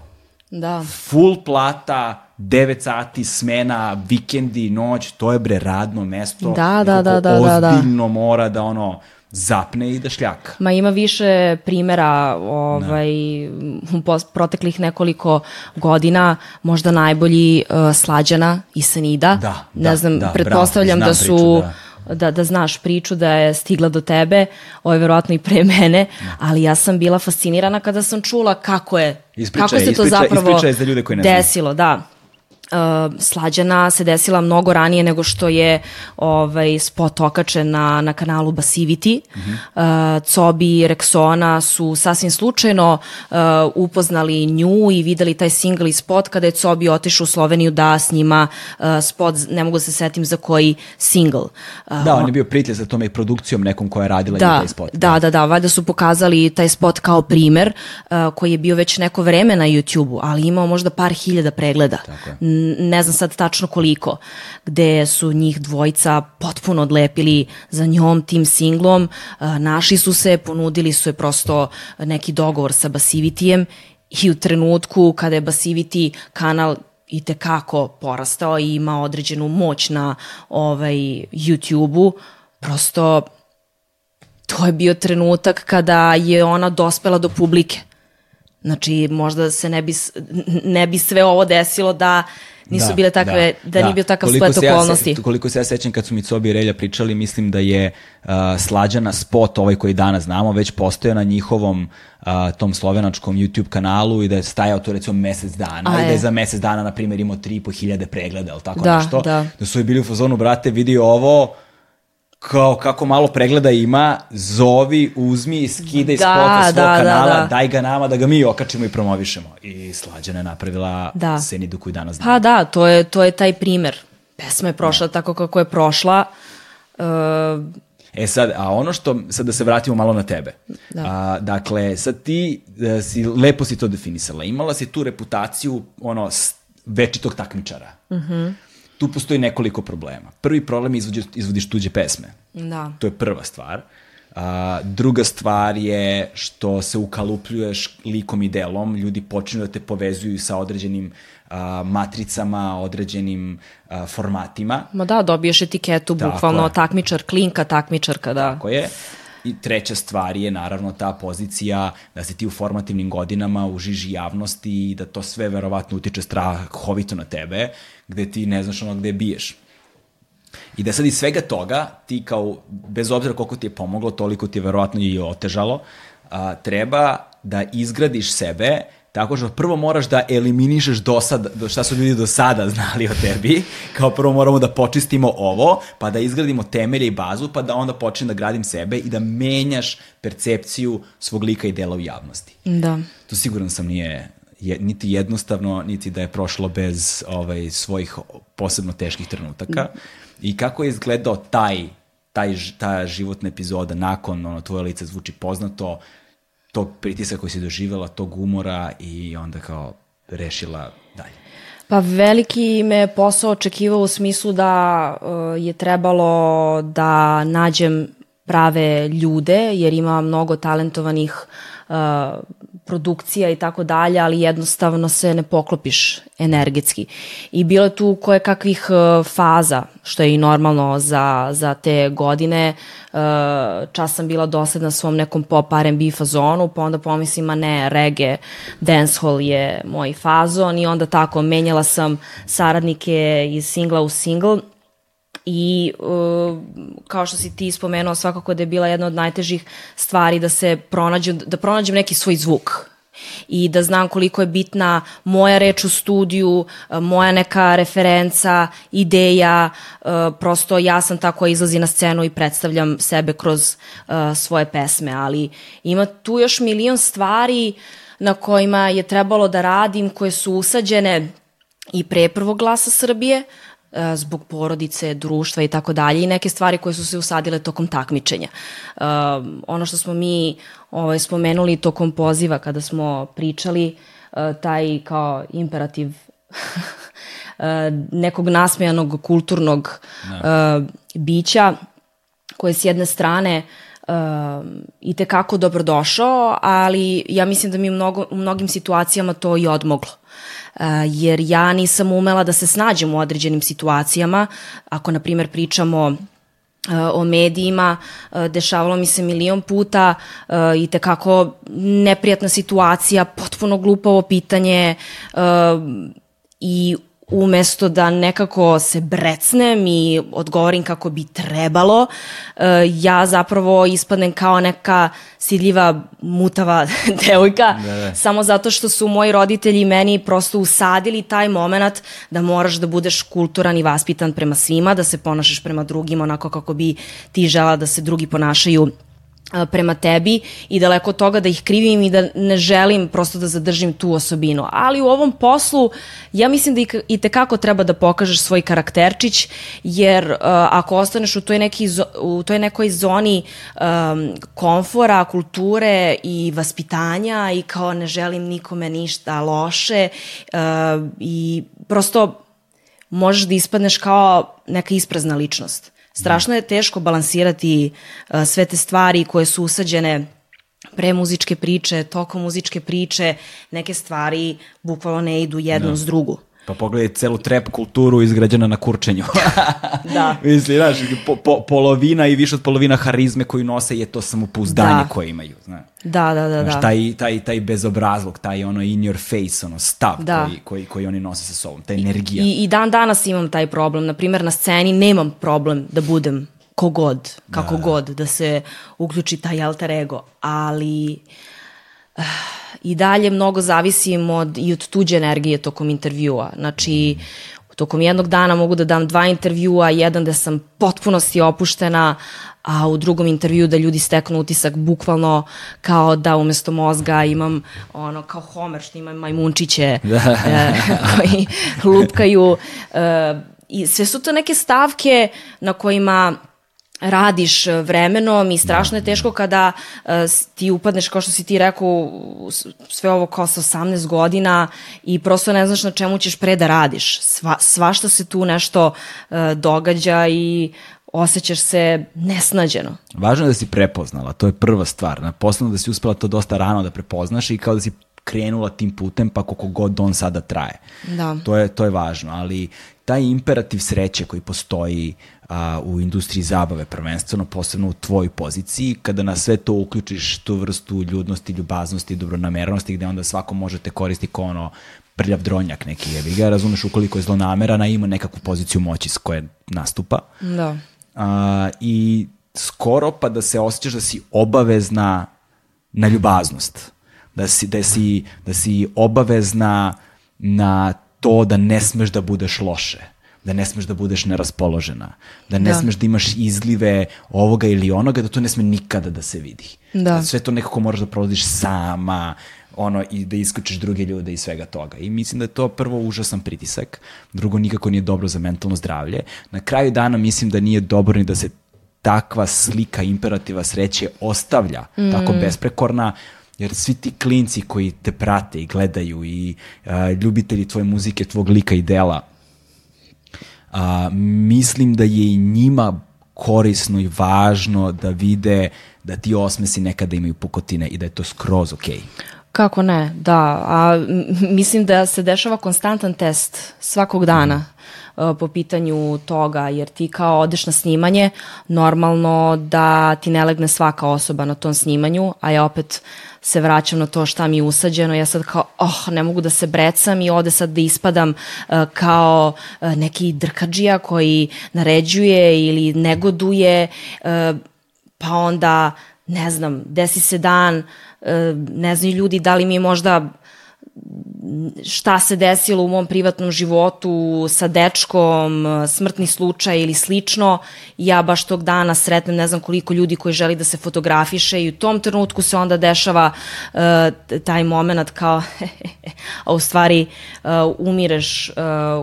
S2: Da.
S1: Full plata, 9 sati, smena, vikendi, noć, to je bre radno mesto.
S2: Da, da, da, da, da, da.
S1: Ozbiljno mora da ono zapne i da šljaka.
S2: Ma ima više primera ovaj, u proteklih nekoliko godina, možda najbolji uh, Slađana i Sanida.
S1: Da,
S2: ne
S1: da,
S2: znam,
S1: da,
S2: pretpostavljam
S1: bravo,
S2: da su... Priču, da da, da znaš priču da je stigla do tebe, ovo je verovatno i pre *laughs* mene, ali ja sam bila fascinirana kada sam čula kako je,
S1: ispričaj,
S2: kako se to
S1: ispričaj,
S2: zapravo
S1: ispričaj za ljude koji ne
S2: desilo, da uh, slađana se desila mnogo ranije nego što je ovaj spot okačen na, na kanalu Basivity. Mm -hmm. uh, Cobi i Rexona su sasvim slučajno uh, upoznali nju i videli taj single i spot kada je Cobi otišao u Sloveniju da snima uh, spot, ne mogu da se setim za koji single.
S1: Uh, da, on je bio pritlje za tome i produkcijom nekom koja je radila
S2: da,
S1: taj spot.
S2: Da, da, da, valjda su pokazali taj spot kao primer uh, koji je bio već neko vreme na YouTube-u, ali imao možda par hiljada pregleda.
S1: Tako je
S2: ne znam sad tačno koliko, gde su njih dvojica potpuno odlepili za njom tim singlom, našli su se, ponudili su je prosto neki dogovor sa Basivitijem i u trenutku kada je Basiviti kanal i tekako porastao i ima određenu moć na ovaj, YouTube-u, prosto to je bio trenutak kada je ona dospela do publike. Znači, možda se ne bi, ne bi sve ovo desilo da nisu da, bile takve, da, da, da nije bio takav koliko splet okolnosti.
S1: Ja koliko se ja sećam kad su mi Cobi i Relja pričali, mislim da je uh, slađana spot, ovaj koji danas znamo, već postoje na njihovom uh, tom slovenačkom YouTube kanalu i da je stajao to recimo mesec dana A, i da je za mesec dana, na primjer, imao 3.500 pregleda, ili tako
S2: da,
S1: nešto.
S2: Da.
S1: da su bili u fazonu, brate, vidi ovo, kao kako malo pregleda ima, zovi, uzmi, skidaj da, spota svog da, kanala, da, da. daj ga nama da ga mi okačimo i promovišemo. I Slađana je napravila da. Senidu koju danas znamo.
S2: Pa da, to je, to je taj primer. Pesma je prošla da. tako kako je prošla. Uh,
S1: E sad, a ono što, sad da se vratimo malo na tebe. Da. A, dakle, sad ti da si, lepo si to definisala. Imala si tu reputaciju, ono, večitog takmičara. Mhm. Uh -huh tu postoji nekoliko problema. Prvi problem je izvodiš, izvodiš tuđe pesme.
S2: Da.
S1: To je prva stvar. A, druga stvar je što se ukalupljuješ likom i delom, ljudi počinju da te povezuju sa određenim a, matricama, određenim a, formatima.
S2: Ma da, dobiješ etiketu, bukvalno je. takmičar, klinka, takmičarka, da.
S1: Tako je. I treća stvar je naravno ta pozicija da se ti u formativnim godinama u žiži javnosti i da to sve verovatno utiče strahovito na tebe, gde ti ne znaš ono gde biješ. I da sad iz svega toga, ti kao, bez obzira koliko ti je pomoglo, toliko ti je verovatno i otežalo, a, treba da izgradiš sebe tako što prvo moraš da eliminišeš do sada, do šta su ljudi do sada znali o tebi, kao prvo moramo da počistimo ovo, pa da izgradimo temelje i bazu, pa da onda počnem da gradim sebe i da menjaš percepciju svog lika i dela u javnosti.
S2: Da.
S1: To siguran sam nije je, niti jednostavno, niti da je prošlo bez ovaj, svojih posebno teških trenutaka. I kako je izgledao taj, taj, ta životna epizoda nakon, ono, tvoje lice zvuči poznato, tog pritiska koji si doživjela, tog umora i onda kao rešila dalje.
S2: Pa veliki me posao očekivao u smislu da uh, je trebalo da nađem prave ljude, jer ima mnogo talentovanih uh, produkcija i tako dalje, ali jednostavno se ne poklopiš energetski. I bilo je tu koje kakvih uh, faza, što je i normalno za, za te godine. Uh, čas sam bila dosledna svom nekom pop R&B fazonu, pa onda pomislim, ma ne, reggae, dancehall je moj fazon i onda tako menjala sam saradnike iz singla u single i uh, kao što si ti spomenuo svakako da je bila jedna od najtežih stvari da se pronađem, da pronađem neki svoj zvuk. I da znam koliko je bitna moja reč u studiju, uh, moja neka referenca, ideja, uh, prosto ja sam ta koja izlazi na scenu i predstavljam sebe kroz svoje pesme, ali ima tu još milion stvari na kojima je trebalo da radim, koje su usađene i pre prvog glasa Srbije, e, zbog porodice, društva i tako dalje i neke stvari koje su se usadile tokom takmičenja. Um, ono što smo mi ovaj, spomenuli tokom poziva kada smo pričali, uh, taj kao imperativ uh, *laughs* nekog nasmejanog kulturnog uh, bića koje s jedne strane uh, i tekako dobrodošao, ali ja mislim da mi mnogo, u mnogim situacijama to i odmoglo. Uh, jer ja nisam umela da se snađem u određenim situacijama. Ako, na primjer, pričamo o medijima, dešavalo mi se milion puta i tekako neprijatna situacija, potpuno glupavo pitanje i umesto da nekako se brecnem i odgovorim kako bi trebalo, uh, ja zapravo ispadnem kao neka sidljiva, mutava *laughs* devojka,
S1: Da, da.
S2: samo zato što su moji roditelji meni prosto usadili taj moment da moraš da budeš kulturan i vaspitan prema svima, da se ponašaš prema drugima onako kako bi ti žela da se drugi ponašaju prema tebi i daleko od toga da ih krivim i da ne želim prosto da zadržim tu osobinu. Ali u ovom poslu ja mislim da i, tekako treba da pokažeš svoj karakterčić jer uh, ako ostaneš u toj, neki, u toj nekoj zoni um, komfora, kulture i vaspitanja i kao ne želim nikome ništa loše uh, i prosto možeš da ispadneš kao neka isprazna ličnost. Strašno je teško balansirati uh, sve te stvari koje su usađene pre muzičke priče, tokom muzičke priče, neke stvari bukvalno ne idu jedno s drugu.
S1: Pa pogledaj celu trap kulturu izgrađena na kurčenju. *laughs*
S2: Da.
S1: Misli, znaš, po, po, polovina i više od polovina harizme koju nose je to samopouzdanje
S2: Da.
S1: koje imaju, znaš.
S2: Da, da, da,
S1: Znaš,
S2: da.
S1: taj, taj, taj bezobrazlog, taj ono in your face, ono stav
S2: Da.
S1: koji, koji, koji oni nose sa sobom, ta energija.
S2: I, I dan danas imam taj problem. Naprimer, na sceni nemam problem da budem kogod, kako god, da se uključi taj alter ego, ali ah, i dalje mnogo zavisim od, i od tuđe energije tokom intervjua. Znači, tokom jednog dana mogu da dam dva intervjua, jedan da sam potpunosti opuštena, a u drugom intervju da ljudi steknu utisak bukvalno kao da umesto mozga imam ono kao Homer što ima majmunčiće *laughs* e, koji lupkaju e, i sve su to neke stavke na kojima radiš vremenom i strašno je teško kada uh, ti upadneš, kao što si ti rekao, sve ovo kao sa 18 godina i prosto ne znaš na čemu ćeš pre da radiš. Sva, svašta se tu nešto uh, događa i osjećaš se nesnađeno.
S1: Važno je da si prepoznala, to je prva stvar. Na posledno da si uspela to dosta rano da prepoznaš i kao da si krenula tim putem pa koliko god on sada traje.
S2: Da.
S1: To je, to je važno, ali taj imperativ sreće koji postoji a, u industriji zabave prvenstveno, posebno u tvojoj poziciji, kada na sve to uključiš tu vrstu ljudnosti, ljubaznosti, dobronamernosti, gde onda svako može te koristiti kao ono prljav dronjak neki jebi ga, razumeš ukoliko je zlonameran, a ima nekakvu poziciju moći s koje nastupa
S2: Da.
S1: a, i skoro pa da se osjećaš da si obavezna na ljubaznost. da si, da si, da si obavezna na to da ne smeš da budeš loše da ne smeš da budeš neraspoložena, da ne
S2: Da.
S1: smeš da imaš izlive ovoga ili onoga, da to ne sme nikada da se vidi.
S2: Da.
S1: sve to nekako moraš da provodiš sama, ono, i da isključiš druge ljude i svega toga. I mislim da je to prvo užasan pritisak, drugo nikako nije dobro za mentalno zdravlje. Na kraju dana mislim da nije dobro ni da se takva slika imperativa sreće ostavlja tako besprekorna, jer svi ti klinci koji te prate i gledaju i a, ljubitelji tvoje muzike, tvog lika i dela, a, mislim da je i njima korisno i važno da vide da ti osmesi nekada imaju pukotine i da je to skroz okej.
S2: Kako ne, da. A mislim da se dešava konstantan test svakog dana e, po pitanju toga, jer ti kao odeš na snimanje, normalno da ti ne legne svaka osoba na tom snimanju, a ja opet se vraćam na to šta mi je usađeno, ja sad kao, oh, ne mogu da se brecam i ovde sad da ispadam e, kao e, neki drkađija koji naređuje ili negoduje, e, pa onda, ne znam, desi se dan, e, ne znaju ljudi da li mi je možda šta se desilo u mom privatnom životu sa dečkom, smrtni slučaj ili slično, ja baš tog dana sretnem ne znam koliko ljudi koji želi da se fotografiše i u tom trenutku se onda dešava uh, taj moment kao *laughs* a u stvari uh, umireš uh,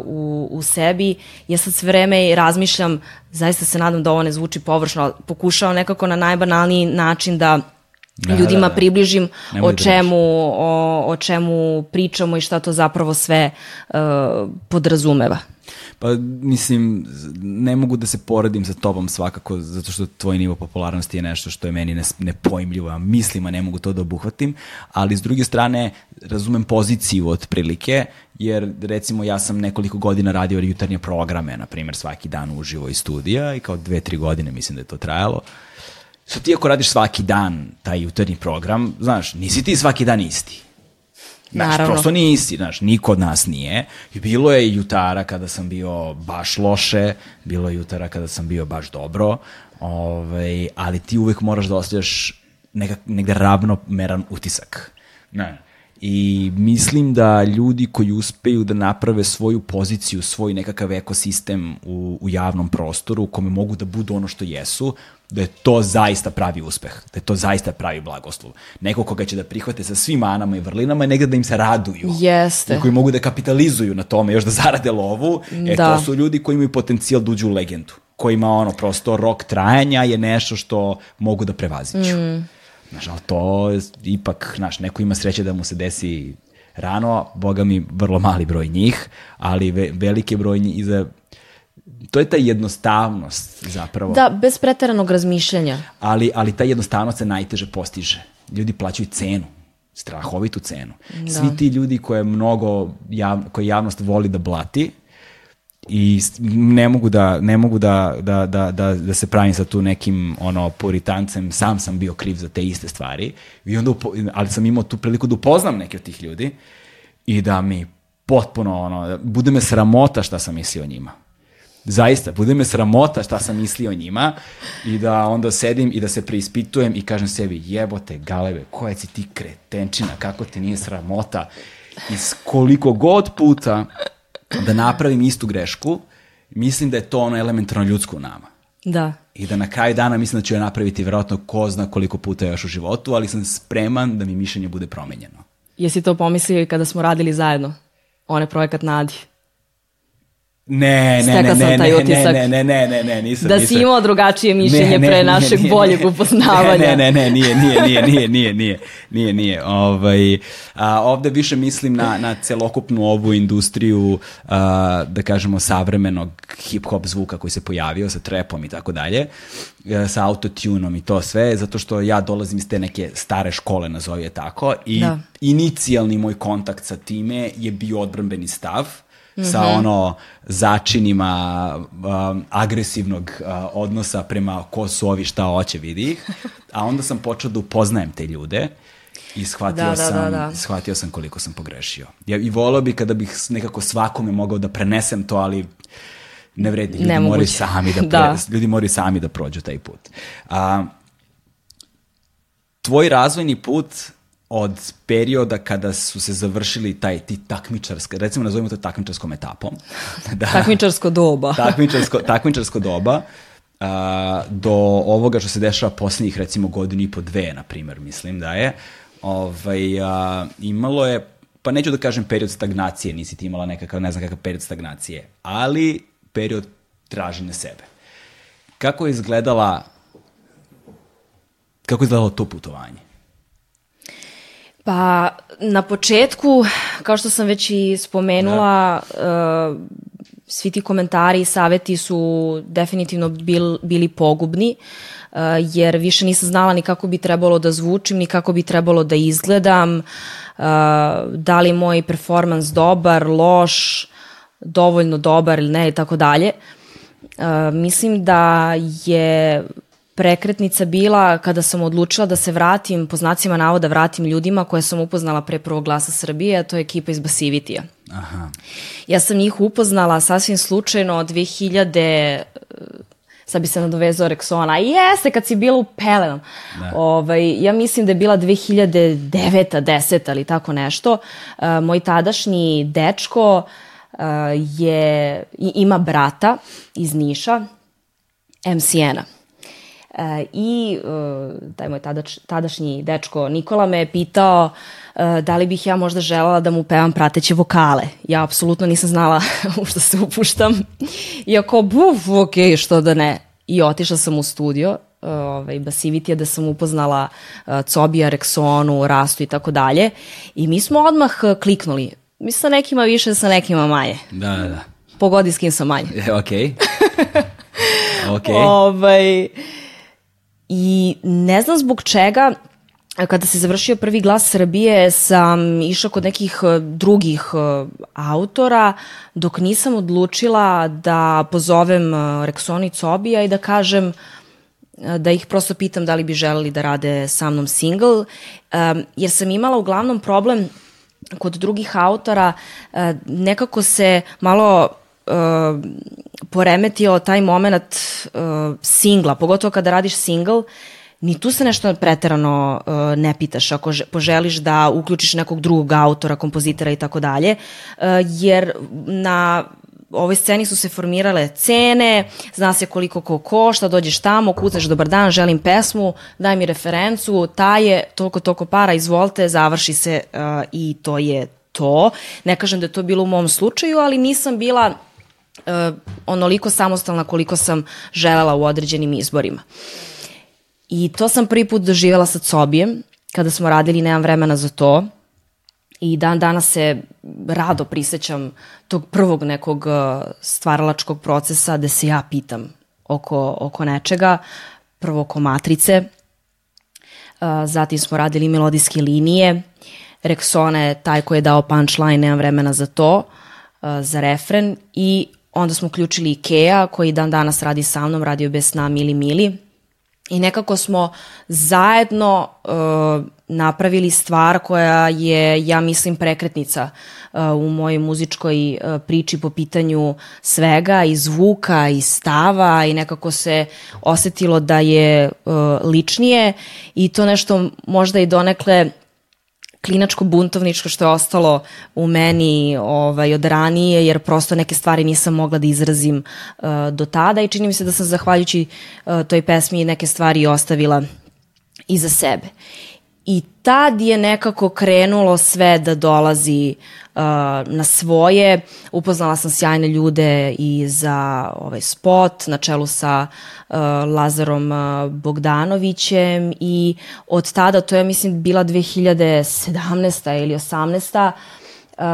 S2: u, u sebi. Ja sad sve vreme razmišljam, zaista se nadam da ovo ne zvuči površno, ali pokušavam nekako na najbanalniji način da
S1: Da,
S2: ljudima
S1: da, da.
S2: približim
S1: Nemoj
S2: o
S1: da
S2: čemu, o, o čemu pričamo i šta to zapravo sve uh, podrazumeva.
S1: Pa mislim, ne mogu da se poredim sa tobom svakako, zato što tvoj nivo popularnosti je nešto što je meni nepojmljivo, a mislima ne mogu to da obuhvatim, ali s druge strane razumem poziciju otprilike, jer recimo ja sam nekoliko godina radio jutarnje programe, na primjer svaki dan uživo iz studija i kao dve, tri godine mislim da je to trajalo. Sad ti ako radiš svaki dan taj jutarnji program, znaš, nisi ti svaki dan isti. Znaš,
S2: Naravno.
S1: prosto nisi, znaš, niko od nas nije. I bilo je jutara kada sam bio baš loše, bilo je jutara kada sam bio baš dobro, ovaj, ali ti uvek moraš da ostavljaš nekak, negde ravnomeran utisak. Ne. I mislim da ljudi koji uspeju da naprave svoju poziciju, svoj nekakav ekosistem u, u javnom prostoru u kome mogu da budu ono što jesu, da je to zaista pravi uspeh, da je to zaista pravi blagoslov. Neko koga će da prihvate sa svim manama i vrlinama i negde da im se raduju.
S2: Jeste.
S1: I koji mogu da kapitalizuju na tome, još da zarade lovu, e
S2: Da.
S1: to su ljudi koji imaju potencijal da uđu u legendu kojima ono, prosto rok trajanja je nešto što mogu da prevaziću. Mm. Znaš, ali to je ipak, znaš, neko ima sreće da mu se desi rano, boga mi vrlo mali broj njih, ali ve, veliki broj njih iza to je ta jednostavnost zapravo.
S2: Da, bez preteranog razmišljanja.
S1: Ali, ali ta jednostavnost se najteže postiže. Ljudi plaćaju cenu, strahovitu cenu. Svi ti ljudi koje mnogo jav, koje javnost voli da blati i ne mogu da ne mogu da, da, da, da, da se pravim sa tu nekim ono puritancem, sam sam bio kriv za te iste stvari. I onda ali sam imao tu priliku da upoznam neke od tih ljudi i da mi potpuno ono bude me sramota šta sam mislio o njima zaista, bude me sramota šta sam mislio o njima i da onda sedim i da se preispitujem i kažem sebi jebote galebe, koja si ti kretenčina, kako te nije sramota i s koliko god puta da napravim istu grešku, mislim da je to ono elementarno ljudsko u nama.
S2: Da.
S1: I da na kraju dana mislim da ću je napraviti verovatno ko zna koliko puta još u životu, ali sam spreman da mi mišljenje bude promenjeno.
S2: Jesi to pomislio i kada smo radili zajedno? Onaj projekat Nadi.
S1: Ne, ne, ne, ne,
S2: taj
S1: ne,
S2: utisak.
S1: ne, ne, ne, ne, ne, nisam,
S2: Da si imao drugačije mišljenje
S1: Ne, ne,
S2: pre našeg boljeg upoznavanja.
S1: Ne, ne, ne, nije, nije, nije, nije, nije, nije, nije, nije. Ovaj, a, ovde više mislim na, na celokupnu ovu industriju, a, da kažemo, savremenog hip-hop zvuka koji se pojavio sa trepom i tako dalje, e, sa autotunom i to sve, zato što ja dolazim iz te neke stare škole, nazovi je tako, i
S2: Da.
S1: inicijalni moj kontakt sa time je bio odbrambeni stav, sa ono začinima um, agresivnog uh, odnosa prema ko su ovi šta hoće vidi ih, a onda sam počeo da upoznajem te ljude i shvatio,
S2: Da, da,
S1: sam,
S2: da, da.
S1: shvatio sam koliko sam pogrešio. Ja, I volao bi kada bih nekako svakome mogao da prenesem to, ali ne vredi, ljudi
S2: Nemoguće.
S1: moraju sami da, *laughs* pre,
S2: Da.
S1: ljudi moraju sami da prođu taj put. A, tvoj razvojni put od perioda kada su se završili taj ti takmičarska, recimo nazovimo to takmičarskom etapom.
S2: da, *laughs* takmičarsko doba. *laughs*
S1: takmičarsko, takmičarsko doba a, do ovoga što se dešava poslednjih recimo godinu i po dve, na primer, mislim da je. Ovaj, a, imalo je, pa neću da kažem period stagnacije, nisi ti imala nekakav, ne znam kakav period stagnacije, ali period traženja sebe. Kako je izgledala kako je izgledalo to putovanje?
S2: Pa, na početku, kao što sam već i spomenula, da. uh, svi ti komentari i saveti su definitivno bil, bili pogubni, uh, jer više nisam znala ni kako bi trebalo da zvučim, ni kako bi trebalo da izgledam, uh, da li moj performans dobar, loš, dovoljno dobar ili ne i tako dalje. Mislim da je prekretnica bila kada sam odlučila da se vratim, po znacima navoda vratim ljudima koje sam upoznala pre prvog glasa Srbije, a to je ekipa iz Basivitija. Aha. Ja sam njih upoznala sasvim slučajno od 2000 sad bi se nadovezao Rexona, jeste kad si bila u Pelenom. Da. Ovaj, ja mislim da je bila 2009. 10. ali tako nešto. Uh, moj tadašnji dečko uh, je, ima brata iz Niša, MCN-a. E, I e, taj moj tadač, tadašnji dečko Nikola me je pitao e, da li bih ja možda želala da mu pevam prateće vokale. Ja apsolutno nisam znala *laughs* u što se upuštam. Iako, buf, ok, što da ne. I otišla sam u studio, ovaj, Basivitija, da sam upoznala uh, Cobija, Rexonu, Rastu i tako dalje. I mi smo odmah kliknuli. Mi sa nekima više, sa nekima manje.
S1: Da, da, da.
S2: Pogodi s kim sam manje.
S1: ok. *laughs* ok.
S2: ovaj, I ne znam zbog čega, kada se završio prvi glas Srbije, sam išla kod nekih e, drugih e, autora, dok nisam odlučila da pozovem e, Rexoni Cobija i da kažem da ih prosto pitam da li bi želeli da rade sa mnom single, jer sam imala uglavnom problem kod drugih autora, nekako se malo uh, poremetio taj moment uh, singla, pogotovo kada radiš single, ni tu se nešto preterano uh, ne pitaš ako poželiš da uključiš nekog drugog autora, kompozitora i tako dalje, uh, jer na ovoj sceni su se formirale cene, zna se koliko ko košta, dođeš tamo, kucaš dobar dan, želim pesmu, daj mi referencu, ta je toliko, toliko para, izvolite, završi se uh, i to je to. Ne kažem da je to bilo u mom slučaju, ali nisam bila uh, onoliko samostalna koliko sam želela u određenim izborima. I to sam prvi put doživjela sa Cobijem, kada smo radili Nemam vremena za to. I dan danas se rado prisećam tog prvog nekog uh, stvaralačkog procesa gde se ja pitam oko, oko nečega. Prvo oko matrice, uh, zatim smo radili melodijske linije, Rexona je taj koji je dao punchline, nemam vremena za to, za refren i Onda smo uključili Ikea koji dan danas radi sa mnom, radio bez sna Mili Mili. I nekako smo zajedno uh, napravili stvar koja je, ja mislim, prekretnica uh, u mojoj muzičkoj uh, priči po pitanju svega i zvuka i stava i nekako se osetilo da je uh, ličnije i to nešto možda i donekle klinačko buntovničko što je ostalo u meni ovaj, od ranije, jer prosto neke stvari nisam mogla da izrazim uh, do tada i čini mi se da sam zahvaljujući uh, toj pesmi neke stvari ostavila iza sebe. I tad je nekako krenulo sve da dolazi uh, na svoje. Upoznala sam sjajne ljude i za ovaj spot na čelu sa uh, Lazarom uh, Bogdanovićem i od tada, to je mislim bila 2017. ili 18. Uh,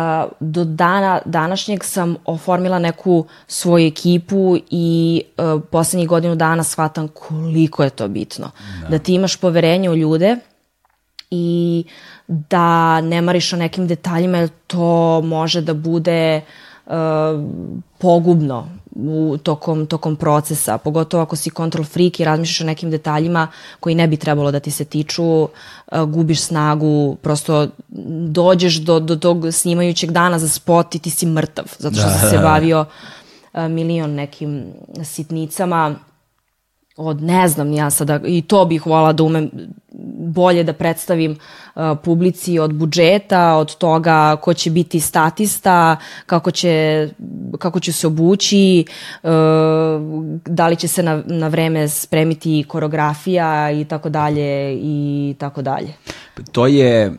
S2: do dana današnjeg sam oformila neku svoju ekipu i uh, poslednjih godinu dana shvatam koliko je to bitno. Da, da ti imaš poverenje u ljude i da ne mariš o nekim detaljima jer to može da bude uh, pogubno u tokom, tokom procesa, pogotovo ako si control freak i razmišljaš o nekim detaljima koji ne bi trebalo da ti se tiču, uh, gubiš snagu, prosto dođeš do, do tog snimajućeg dana za spot i ti si mrtav, zato što da, si se bavio uh, milion nekim sitnicama od ne znam ja sada, i to bih volala da umem bolje da predstavim uh, publici od budžeta, od toga ko će biti statista, kako će, kako će se obući, uh, da li će se na, na vreme spremiti koreografija i tako dalje i tako dalje.
S1: To je uh,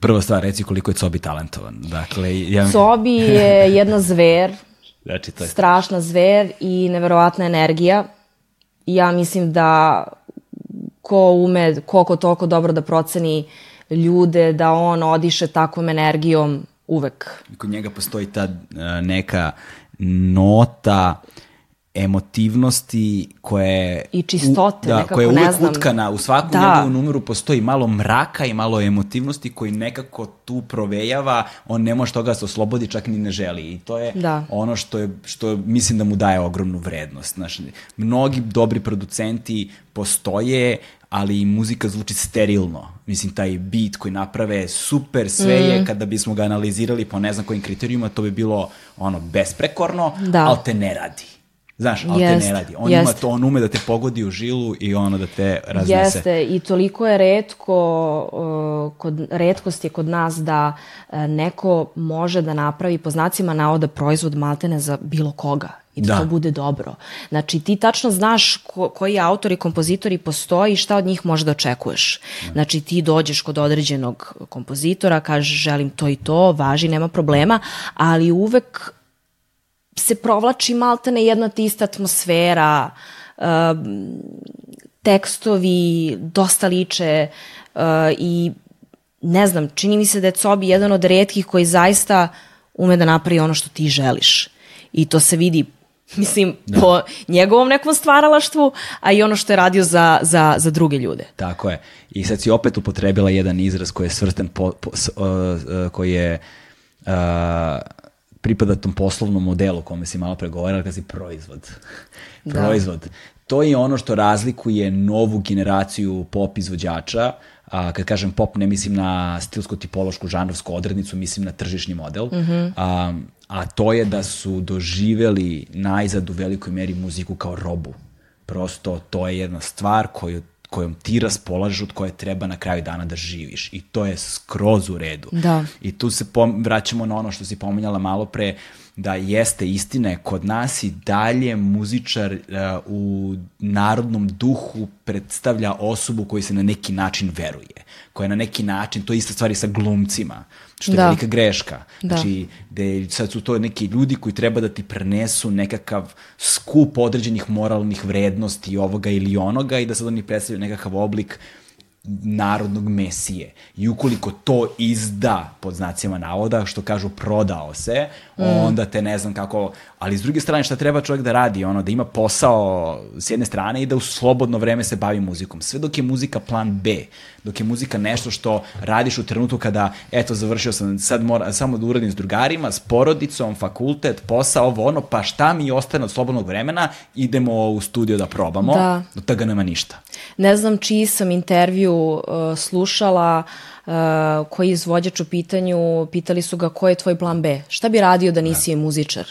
S1: prva stvar, reci koliko je Cobi talentovan. Dakle,
S2: ja... Cobi je jedna zver, *laughs* znači, to je... strašna zver i neverovatna energija. Ja mislim da ko ume koliko toliko dobro da proceni ljude, da on odiše takvom energijom uvek.
S1: Kod njega postoji ta uh, neka nota emotivnosti koje
S2: i čistote
S1: da,
S2: nekako
S1: koja je uvek
S2: ne znam.
S1: utkana u svakom da. njegovom numeru postoji malo mraka i malo emotivnosti koji nekako tu provejava on ne može toga da se oslobodi čak ni ne želi i to je da. ono što je što mislim da mu daje ogromnu vrednost znači mnogi dobri producenti postoje ali muzika zvuči sterilno. Mislim, taj beat koji naprave super, sve mm. je, kada bismo ga analizirali po ne znam kojim kriterijuma, to bi bilo ono besprekorno, da. ali te ne radi. Znaš, ali jest, te ne radi. On, jest. ima to, on ume da te pogodi u žilu i ono da te raznese.
S2: Jeste, i toliko je redko, uh, kod, redkost je kod nas da uh, neko može da napravi po znacima navoda proizvod maltene za bilo koga i da, da to bude dobro. Znači, ti tačno znaš ko, koji autori kompozitori postoji i šta od njih možda očekuješ. Znači, ti dođeš kod određenog kompozitora, kažeš želim to i to, važi, nema problema, ali uvek se provlači maltene jedna te ista atmosfera, uh, tekstovi dosta liče uh, i ne znam, čini mi se da je Cobi jedan od redkih koji zaista ume da napravi ono što ti želiš. I to se vidi Mislim, da. po njegovom nekom stvaralaštvu, a i ono što je radio za, za, za druge ljude.
S1: Tako je. I sad si opet upotrebila jedan izraz koji je svrsten, po, po, uh, uh, koji je uh, pripada tom poslovnom modelu kome si malo pregovarala, kada si proizvod. Da. proizvod. To je ono što razlikuje novu generaciju pop izvođača, a, kad kažem pop ne mislim na stilsko-tipološku žanrovsku odrednicu, mislim na tržišni model, mm -hmm. a, a to je da su doživeli najzad u velikoj meri muziku kao robu. Prosto to je jedna stvar koju kojom ti raspolažeš, od koje treba na kraju dana da živiš. I to je skroz u redu.
S2: Da.
S1: I tu se pom vraćamo na ono što si pominjala malo pre, da jeste istine, kod nas i dalje muzičar uh, u narodnom duhu predstavlja osobu koji se na neki način veruje, koja na neki način, to je ista stvari sa glumcima, što je da. velika greška. Da. Znači, da sad su to neki ljudi koji treba da ti prenesu nekakav skup određenih moralnih vrednosti ovoga ili onoga i da sad oni predstavljaju nekakav oblik narodnog mesije. I ukoliko to izda, pod znacima navoda, što kažu prodao se, mm. onda te ne znam kako... Ali s druge strane, šta treba čovjek da radi? Ono, da ima posao s jedne strane i da u slobodno vreme se bavi muzikom. Sve dok je muzika plan B, dok je muzika nešto što radiš u trenutku kada, eto, završio sam, sad mora, samo da uradim s drugarima, s porodicom, fakultet, posao, ovo ono, pa šta mi ostane od slobodnog vremena, idemo u studio da probamo, da. do toga nema ništa.
S2: Ne znam čiji sam intervju uh, slušala, uh, koji izvođač u pitanju, pitali su ga ko je tvoj plan B? Šta bi radio da nisi da. muzičar?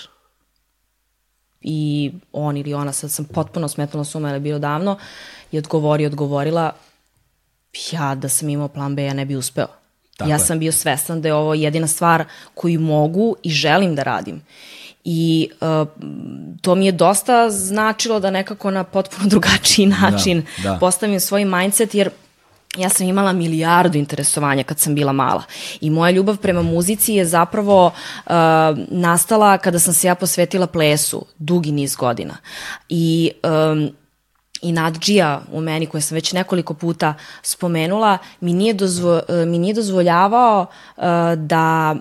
S2: I on ili ona, sad sam potpuno smetala suma, je bilo davno, i odgovori, odgovorila, ja da sam imao plan B, ja ne bi uspeo. Tako ja je. sam bio svestan da je ovo jedina stvar koju mogu i želim da radim. I uh, to mi je dosta značilo da nekako na potpuno *laughs* drugačiji da, način da, da. postavim svoj mindset, jer ja sam imala milijardu interesovanja kad sam bila mala. I moja ljubav prema muzici je zapravo uh, nastala kada sam se ja posvetila plesu dugi niz godina. I um, i nadđija u meni koje sam već nekoliko puta spomenula mi nije, dozvo, mi nije dozvoljavao uh, da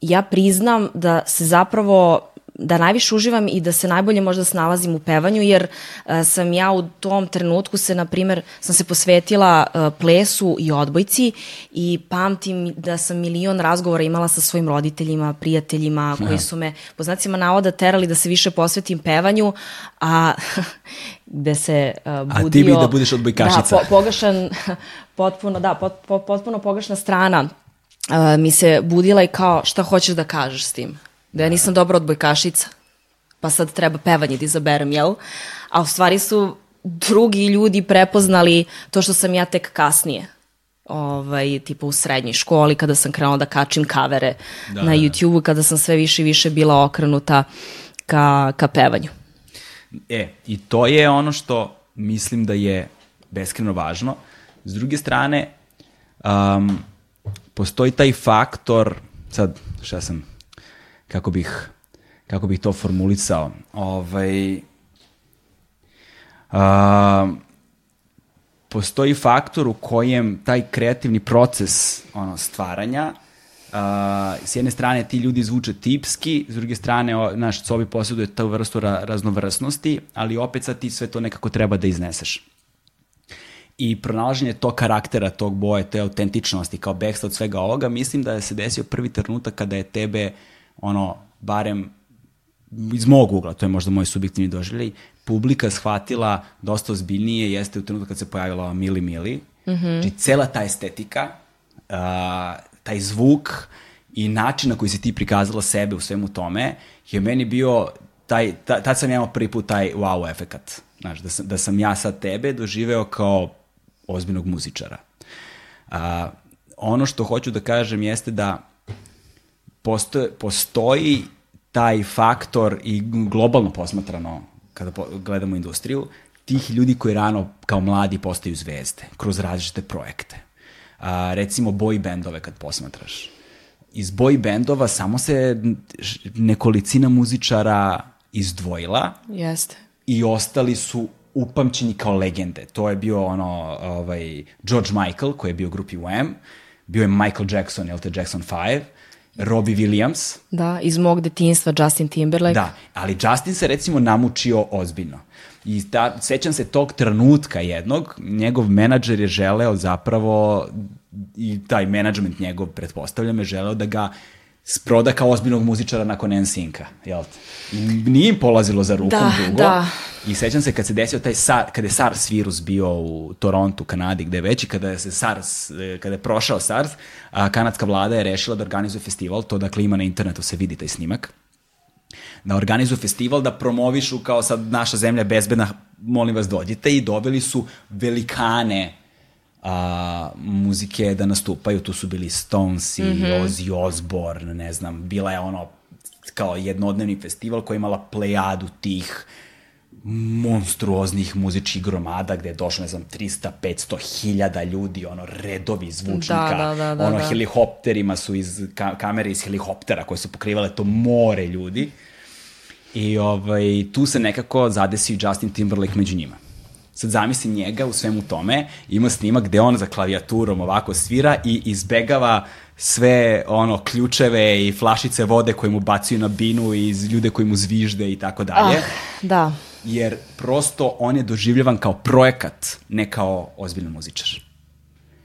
S2: ja priznam da se zapravo da najviše uživam i da se najbolje možda snalazim u pevanju, jer uh, sam ja u tom trenutku se, na primer, sam se posvetila uh, plesu i odbojci i pamtim da sam milion razgovora imala sa svojim roditeljima, prijateljima, koji su me, po znacima navoda, terali da se više posvetim pevanju, a gde *laughs* se uh, budio...
S1: A ti bi da budeš odbojkašica.
S2: Da, po, pogašan, *laughs* potpuno, da, pot, pot, potpuno pogašna strana uh, mi se budila i kao šta hoćeš da kažeš s tim? Da ja nisam dobra odbojkašica, pa sad treba pevanje da izaberem, jel? A u stvari su drugi ljudi prepoznali to što sam ja tek kasnije. ovaj, tipa u srednjoj školi, kada sam krenula da kačim kavere
S1: Da,
S2: na
S1: da.
S2: YouTube-u, kada sam sve više i više bila okrenuta ka, ka pevanju.
S1: E, i to je ono što mislim da je beskreno važno. S druge strane, um, postoji taj faktor, sad, šta sam, kako bih, kako bih to formulisao, ovaj, um, postoji faktor u kojem taj kreativni proces ono, stvaranja Uh, s jedne strane ti ljudi zvuče tipski, s druge strane o, naš sobi posjeduje tu vrstu ra raznovrsnosti, ali opet sad ti sve to nekako treba da izneseš. I pronalaženje tog karaktera, tog boje, te autentičnosti kao backsta od svega ovoga, mislim da je se desio prvi trenutak kada je tebe, ono, barem iz mog ugla, to je možda moj subjektivni doživljaj, publika shvatila dosta ozbiljnije jeste u trenutku kad se pojavila Mili Mili. Mm -hmm. Znači, cela ta estetika, uh, taj zvuk i način na koji si ti prikazala sebe u svemu tome je meni bio taj, ta, tad sam ja imao prvi put taj wow efekat. Znaš, da sam, da sam ja sad tebe doživeo kao ozbiljnog muzičara. A, ono što hoću da kažem jeste da postoji, postoji taj faktor i globalno posmatrano kada po, gledamo industriju, tih ljudi koji rano kao mladi postaju zvezde kroz različite projekte. A, recimo boy bendove kad posmatraš. Iz boy bendova samo se nekolicina muzičara izdvojila
S2: Jeste.
S1: i ostali su upamćeni kao legende. To je bio ono, ovaj, George Michael, koji je bio u grupi Wham, bio je Michael Jackson, te Jackson 5, Robbie Williams.
S2: Da, iz mog detinstva Justin Timberlake.
S1: Da, ali Justin se recimo namučio ozbiljno. I ta, sećam se tog trenutka jednog, njegov menadžer je želeo zapravo, i taj menadžment njegov, pretpostavljam, je želeo da ga sproda kao ozbiljnog muzičara nakon NSYNC-a, jel te? I nije im polazilo za rukom
S2: Da,
S1: dugo.
S2: da.
S1: I sećam se kad se desio taj SAR, kada je SARS virus bio u Torontu, Kanadi, gde već i kada je se SARS, eh, kada je prošao SARS, a kanadska vlada je rešila da organizuje festival, to dakle ima na internetu, se vidi taj snimak, da organizuju festival, da promovišu kao sad naša zemlja je bezbedna, molim vas dođite i doveli su velikane a, muzike da nastupaju, tu su bili Stones i mm -hmm. Ozzy Osbourne, ne znam, bila je ono kao jednodnevni festival koji je imala plejadu tih monstruoznih muzičkih gromada gde je došlo, ne znam, 300, 500 hiljada ljudi, ono, redovi zvučnika,
S2: Da, da, da, da,
S1: ono,
S2: da.
S1: helikopterima su iz, ka, kamere iz helikoptera koje su pokrivale to more ljudi. I ovaj, tu se nekako zadesio i Justin Timberlake među njima. Sad zamislim njega u svemu tome, ima snimak gde on za klavijaturom ovako svira i izbegava sve ono ključeve i flašice vode koje mu bacuju na binu i ljude koji mu zvižde i tako dalje.
S2: Ah, da.
S1: Jer prosto on je doživljavan kao projekat, ne kao ozbiljan muzičar.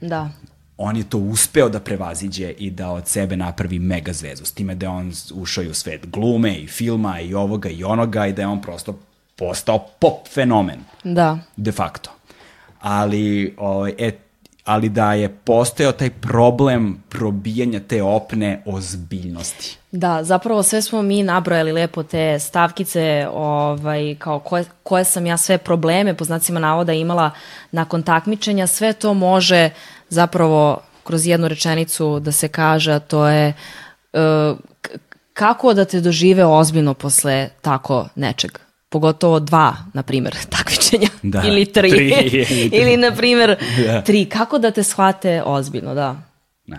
S2: Da.
S1: On je to uspeo da prevaziđe i da od sebe napravi mega zvezu. S time da je on ušao i u svet glume i filma i ovoga i onoga i da je on prosto postao pop fenomen
S2: Da.
S1: de facto. Ali, ovaj, e, ali da je postojao taj problem probijanja te opne ozbiljnosti.
S2: Da, zapravo sve smo mi nabrojali lepo te stavkice, ovaj, kao koje, koje sam ja sve probleme, po znacima navoda, imala nakon takmičenja, sve to može zapravo kroz jednu rečenicu da se kaže, a to je uh, kako da te dožive ozbiljno posle tako nečeg pogotovo dva, na primjer, *laughs* takmičenja,
S1: Da,
S2: ili tri,
S1: tri, *laughs* ili tri.
S2: ili, na primjer,
S1: Da.
S2: tri. Kako da te shvate ozbiljno, da.
S1: Da.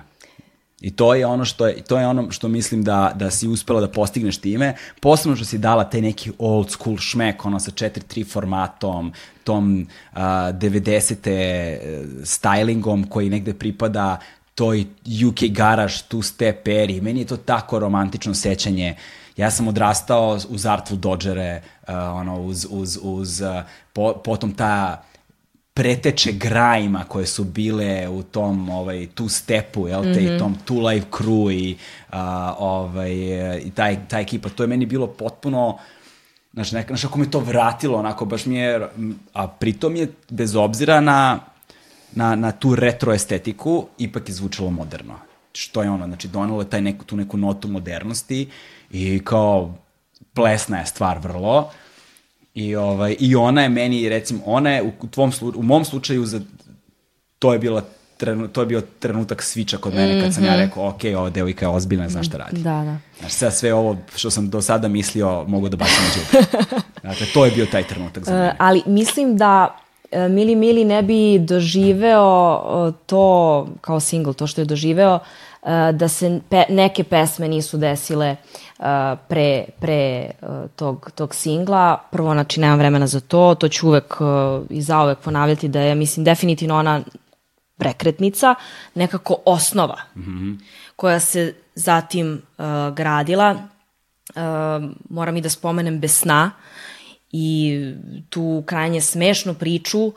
S1: I to je ono što je, to je ono što mislim da, da si uspela da postigneš time, posebno što si dala taj neki old school šmek, ono sa 4-3 formatom, tom uh, 90. e, stylingom koji negde pripada toj UK garage, tu step eri. Meni je to tako romantično sećanje. Ja sam odrastao uz Artful Dodgere, uh, ono, uz, uz, uz uh, po, potom ta preteče grajima koje su bile u tom ovaj tu stepu jel te mm -hmm. i tom Two Live Crew i a, ovaj i taj ta ekipa to je meni bilo potpuno znaš, nek, znaš ako me to vratilo onako baš mi je a pritom je bez obzira na na, na tu retro estetiku ipak je zvučalo moderno što je ono znači donelo je taj neku, tu neku notu modernosti i kao plesna je stvar vrlo I, ovaj, I ona je meni, recimo, ona je u, tvom, u mom slučaju, za, to je bila trenu, to je bio trenutak sviča kod mene kad sam ja rekao, ok, ova devojka je ozbiljna, znaš šta radi.
S2: Da, da.
S1: Znaš, sve, sve ovo što sam do sada mislio mogu da bacim na džubre. *laughs* Dakle, to je bio taj trenutak za mene.
S2: E, ali mislim da e, Mili Mili ne bi doživeo e, to kao single, to što je doživeo, e, da se pe, neke pesme nisu desile e, pre, pre e, tog, tog singla. Prvo, znači, nemam vremena za to, to ću uvek e, i zauvek ponavljati da je, mislim, definitivno ona prekretnica, nekako osnova koja se zatim uh, gradila. Uh, moram i da spomenem Besna i tu krajnje smešnu priču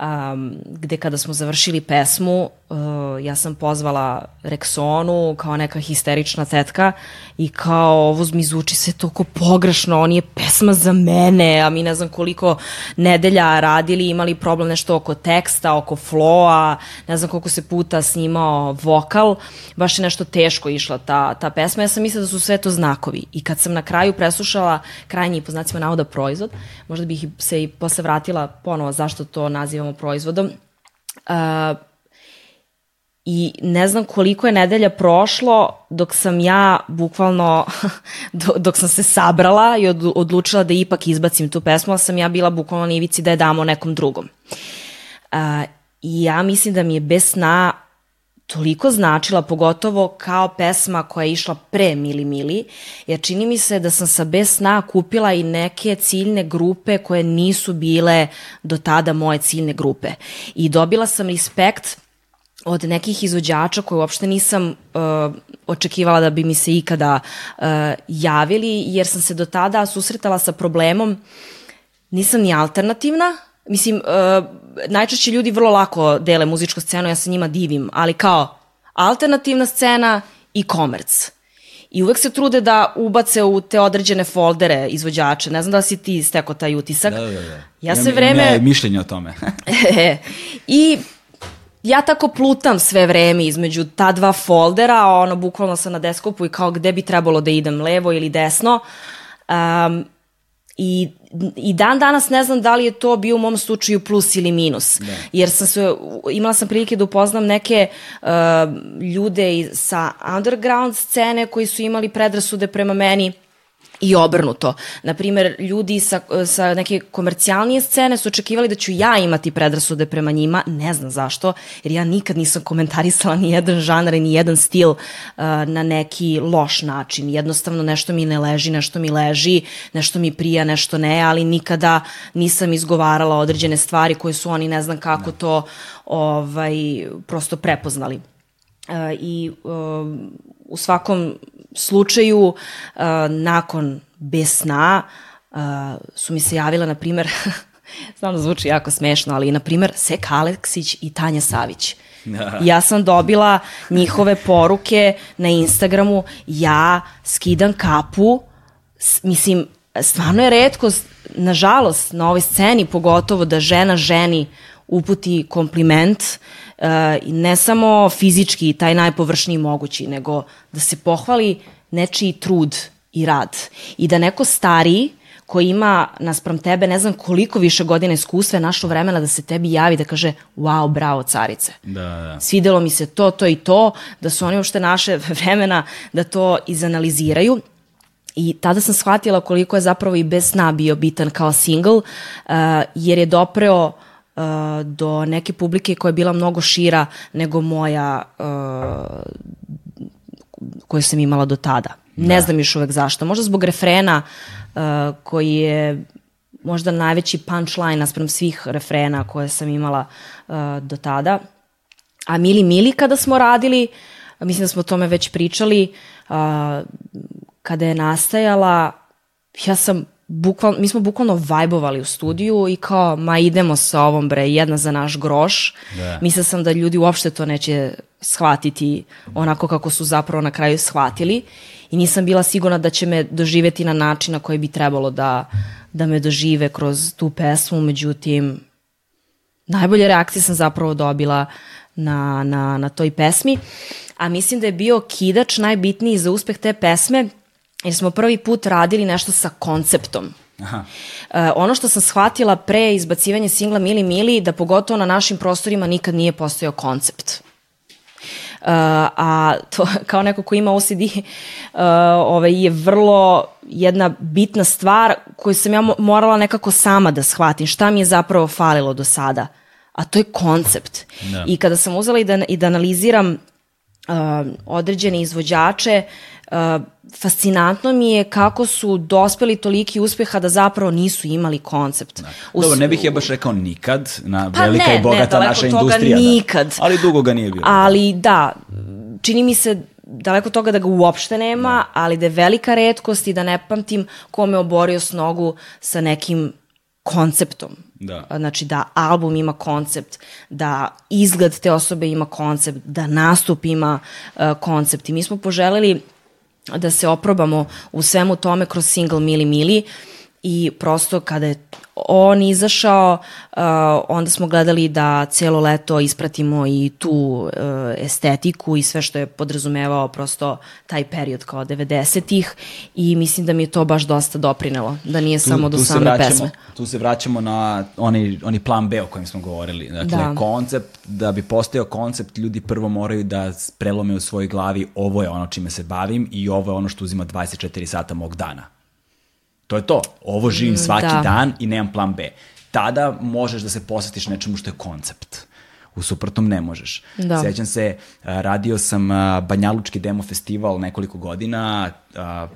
S2: um, gde kada smo završili pesmu uh, ja sam pozvala Rexonu kao neka histerična tetka i kao ovo mi zvuči sve toliko pogrešno, on je pesma za mene, a mi ne znam koliko nedelja radili, imali problem nešto oko teksta, oko floa, ne znam koliko se puta snimao vokal, baš je nešto teško išla ta, ta pesma, ja sam mislila da su sve to znakovi i kad sam na kraju preslušala krajnji po znacima navoda proizvod, možda bih se i posle vratila ponovo zašto to nazivamo proizvodom, uh, I ne znam koliko je nedelja prošlo dok sam ja bukvalno, *laughs* dok sam se sabrala i odlučila da ipak izbacim tu pesmu, ali sam ja bila bukvalno na ivici da je damo nekom drugom. Uh, I ja mislim da mi je bez sna toliko značila, pogotovo kao pesma koja je išla pre Mili Mili, jer čini mi se da sam sa Bez sna kupila i neke ciljne grupe koje nisu bile do tada moje ciljne grupe. I dobila sam respekt od nekih izvođača koje uopšte nisam uh, očekivala da bi mi se ikada uh, javili, jer sam se do tada susretala sa problemom, nisam ni alternativna, mislim, uh, najčešće ljudi vrlo lako dele muzičku scenu, ja se njima divim, ali kao alternativna scena i komerc. I uvek se trude da ubace u te određene foldere izvođače. Ne znam da si ti stekao taj utisak.
S1: Da, da, da.
S2: Ja se vreme...
S1: Ja mišljenje o tome. *laughs* *laughs*
S2: I ja tako plutam sve vreme između ta dva foldera, ono, bukvalno sam na deskopu i kao gde bi trebalo da idem, levo ili desno. Um, I, I dan danas ne znam da li je to bio u mom slučaju plus ili minus. Da. Jer sam se, imala sam prilike da upoznam neke uh, ljude sa underground scene koji su imali predrasude prema meni i obrnuto. Naprimer, ljudi sa, sa neke komercijalnije scene su očekivali da ću ja imati predrasude prema njima, ne znam zašto, jer ja nikad nisam komentarisala ni jedan žanar ni jedan stil uh, na neki loš način. Jednostavno nešto mi ne leži, nešto mi leži, nešto mi prija, nešto ne, ali nikada nisam izgovarala određene stvari koje su oni ne znam kako to ovaj, prosto prepoznali. Uh, I uh, u svakom slučaju, uh, nakon bez sna, uh, su mi se javila, na primer, *laughs* znam da zvuči jako smešno, ali, na primer, Sek Aleksić i Tanja Savić. Da. Ja sam dobila njihove poruke na Instagramu, ja skidam kapu, s, mislim, stvarno je redko, nažalost, na ovoj sceni pogotovo da žena ženi uputi kompliment, uh, ne samo fizički, taj najpovršniji mogući, nego da se pohvali nečiji trud i rad. I da neko stariji koji ima naspram tebe ne znam koliko više godina iskustva je našlo vremena da se tebi javi da kaže wow, bravo carice.
S1: Da, da.
S2: Svidelo mi se to, to i to, da su oni uopšte naše *laughs* vremena da to izanaliziraju. I tada sam shvatila koliko je zapravo i bez sna bio bitan kao single, uh, jer je dopreo uh, do neke publike koja je bila mnogo šira nego moja uh, koju sam imala do tada. Da. Ne znam još uvek zašto. Možda zbog refrena uh, koji je možda najveći punchline naspram svih refrena koje sam imala uh, do tada. A Mili Mili kada smo radili, mislim da smo o tome već pričali, uh, kada je nastajala, ja sam bukval, mi smo bukvalno vajbovali u studiju i kao, ma idemo sa ovom bre, jedna za naš groš. Da. Mislila sam da ljudi uopšte to neće shvatiti onako kako su zapravo na kraju shvatili i nisam bila sigurna da će me doživeti na način na koji bi trebalo da, da me dožive kroz tu pesmu, međutim, najbolje reakcije sam zapravo dobila na, na, na toj pesmi, a mislim da je bio kidač najbitniji za uspeh te pesme jer smo prvi put radili nešto sa konceptom. Aha. E, ono što sam shvatila pre izbacivanja singla Mili Mili, da pogotovo na našim prostorima nikad nije postojao koncept. Uh, a to *laughs* kao neko ko ima OCD uh, ovaj, je vrlo jedna bitna stvar koju sam ja morala nekako sama da shvatim šta mi je zapravo falilo do sada a to je koncept da. i kada sam uzela i da, i da analiziram uh, određene izvođače uh, fascinantno mi je kako su dospeli toliki uspeha da zapravo nisu imali koncept. Da.
S1: Dobro, ne bih ja baš rekao nikad, na pa velika ne, i bogata ne, naša industrija.
S2: Da. Nikad. Da.
S1: Ali dugo ga nije bilo.
S2: Ali da, čini mi se daleko toga da ga uopšte nema, da. ali da je velika redkost i da ne pamtim kome oborio s nogu sa nekim konceptom. Da. Znači da album ima koncept, da izgled te osobe ima koncept, da nastup ima uh, koncept. I mi smo poželeli da se oprobamo u svemu tome kroz single Mili Mili i prosto kada je on izašao, uh, onda smo gledali da celo leto ispratimo i tu uh, estetiku i sve što je podrazumevao prosto taj period kao 90-ih i mislim da mi je to baš dosta doprinelo, da nije tu, samo do same vraćamo, pesme.
S1: Tu se vraćamo na onaj, onaj plan B o kojem smo govorili. Dakle, da. koncept, da bi postao koncept, ljudi prvo moraju da prelome u svojoj glavi ovo je ono čime se bavim i ovo je ono što uzima 24 sata mog dana To je to. Ovo živim mm, svaki da. dan i nemam plan B. Tada možeš da se posvetiš nečemu što je koncept. U suprotnom ne možeš. Da. Sećam se, radio sam Banjalučki demo festival nekoliko godina,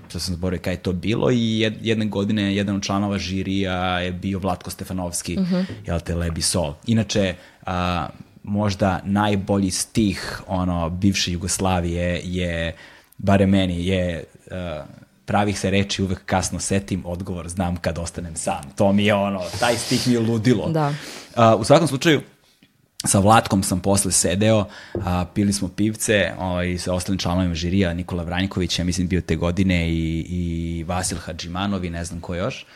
S1: što sam zborio kada je to bilo i jedne godine jedan od članova žirija je bio Vlatko Stefanovski, uh mhm. -huh. jel te, Lebi Sol. Inače, a, možda najbolji stih ono, bivše Jugoslavije je, bare meni, je uh, pravih se reči uvek kasno setim, odgovor znam kad ostanem sam. To mi je ono, taj stih mi je ludilo.
S2: Da.
S1: Uh, u svakom slučaju, sa Vlatkom sam posle sedeo, a, pili smo pivce ovaj, sa ostalim članovima žirija, Nikola Vranjković, ja mislim bio te godine i, i Vasil Hadžimanov i ne znam ko još.